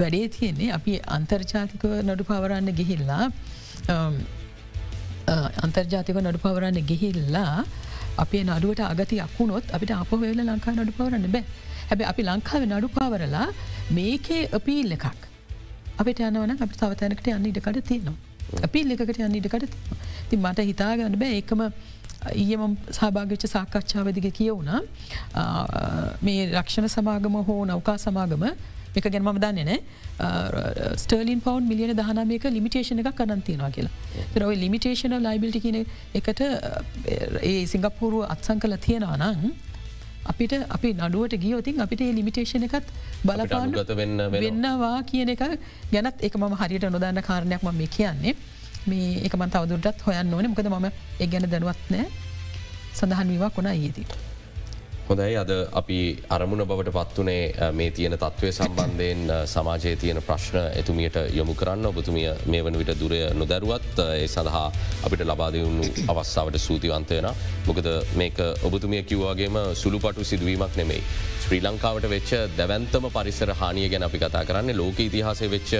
වැඩේ තියෙන්නේ අපි අන්තර්ජාතිකව නඩු පවරන්න ගිහිල්ලා අන්තර්ජාතික නඩු පවරන්න ගිහිල්ලා අපේ නඩුවට අගති අක්ුණොත් අපිට අප වෙල ලංකා නඩු පවරන්න බෑ. හැබ අපි ලංකාව නඩු පවරලා මේකේ අපීල් එකක්. අපිට යනවන අපි තවතැනකට යන්න ඉඩකට තියෙනවා. අපිල් එකකට යන්න ඉඩකට ති මට හිතාගන්න බෑ ඒකම ඊයම සභාගච්ච සාකච්ඡාවදික කියවුණ. මේ රක්ෂණ සමාගම හෝ නෞකා සමාගම එක ගැනම දන්නේ නෑ ස්ටර්ලින් පවන්් මිලියන දහනමයක ලිමිටේෂන එක කරනතිනවා කියලා. රව ලිමිටේෂන ලයිබිල්ටි කියන එකට ඒ සිංගප්පුරුව අත්සං කල තියෙනවා නං අපිට අපි නඩුවට ගියෝතින් අපිට ඒ ලිමිටේෂන එකත් බලපාන්න. වෙන්නවා කියන එක ගැනත් එක ම හරියට නොදන්න කාරණයක් ම මේ කියන්නේ මේ එකම තවදුරටත් හොයන්න ඕන. මොකද මම එ ගැන දැනුවත් නෑ. සඳහන් වීවා කොනා ඒදී. හොඳයි. අද අපි අරමුණ බවට පත්වනේ මේ තියෙන තත්ත්වය සම්බන්ධයෙන් සමාජයේ තියෙන ප්‍රශ්න එතුමියට යොමු කරන්න. ඔබතුමිය මේ වන විට දුරය නොදැරුවත් ඒ සඳහා අපිට ලබාදවුණු අවස්ථාවට සූතිවන්තයන මොකද මේක ඔබතුමිය කිව්වාගේම සුළුපටු සිදුවීමක් නෙමෙයි. ශ්‍රී ලංකාවට වෙච්ච දැවන්තම පරිසර හානිය ගැන අපි කතා කරන්න ලෝක ඉතිහාසය වෙච්ච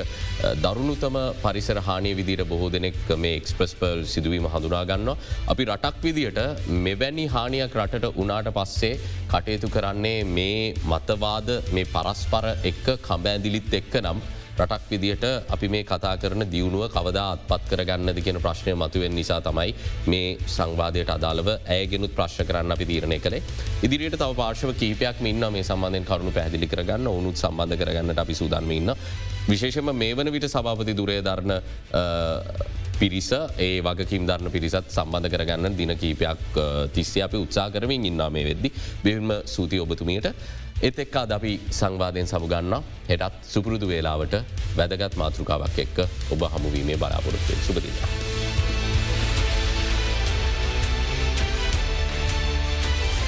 දරුණුතම පරිසර හානිය විදිට බොහෝ දෙනෙක් මේ එක්ස්ප්‍රස්පර්ල් සිදුවීම හඳුනාගන්න. අපි රටක් විදියට මෙවැනි හානියක් රටට උනාට පස්සේ කටයුතු කරන්නේ මේ මතවාද මේ පරස්පර එක්ක කඹෑදිලිත් එක්ක නම් රටක් විදිට අපි මේ කතා කරන දියුණුව කවදා අත්පත් කරගන්නද කියෙන ප්‍රශ්නය මතුවෙන් නිසා තමයි මේ සංවාධයට අදාළව ඇයගෙනුත් ප්‍රශ්න කරන්න අපි තීරණය කළේ. ඉදිරියට තව පාර්ශව කීපයක් ඉන්න මේ සම්බන්ධයෙන් කරුණු පැදිලි කරගන්න ඔනුත් සම්බන්ධ කරගන්නට අපි සූදන්ම ඉන්න. විශේෂම මේ වන විට සභාපති දුරේ ධරණ පිරිස ඒ වගකින් ධරණ පිරිසත් සම්බන්ධ කරගන්න දින කීපයක් තිස්සේ අපි උත්සා කරමින් ඉන්නා මේ වෙද්දි. බිල්ම සූති ඔබතුමියට එත් එක්කා ද අපි සංවාධයෙන් සමුගන්න හෙටත් සුපුරුදු වේලාවට වැදගත් මාතෘකාවක් එක්ක ඔබ හමුවීමේ බලාපොරොත්තුවෙන් සුපතිලා.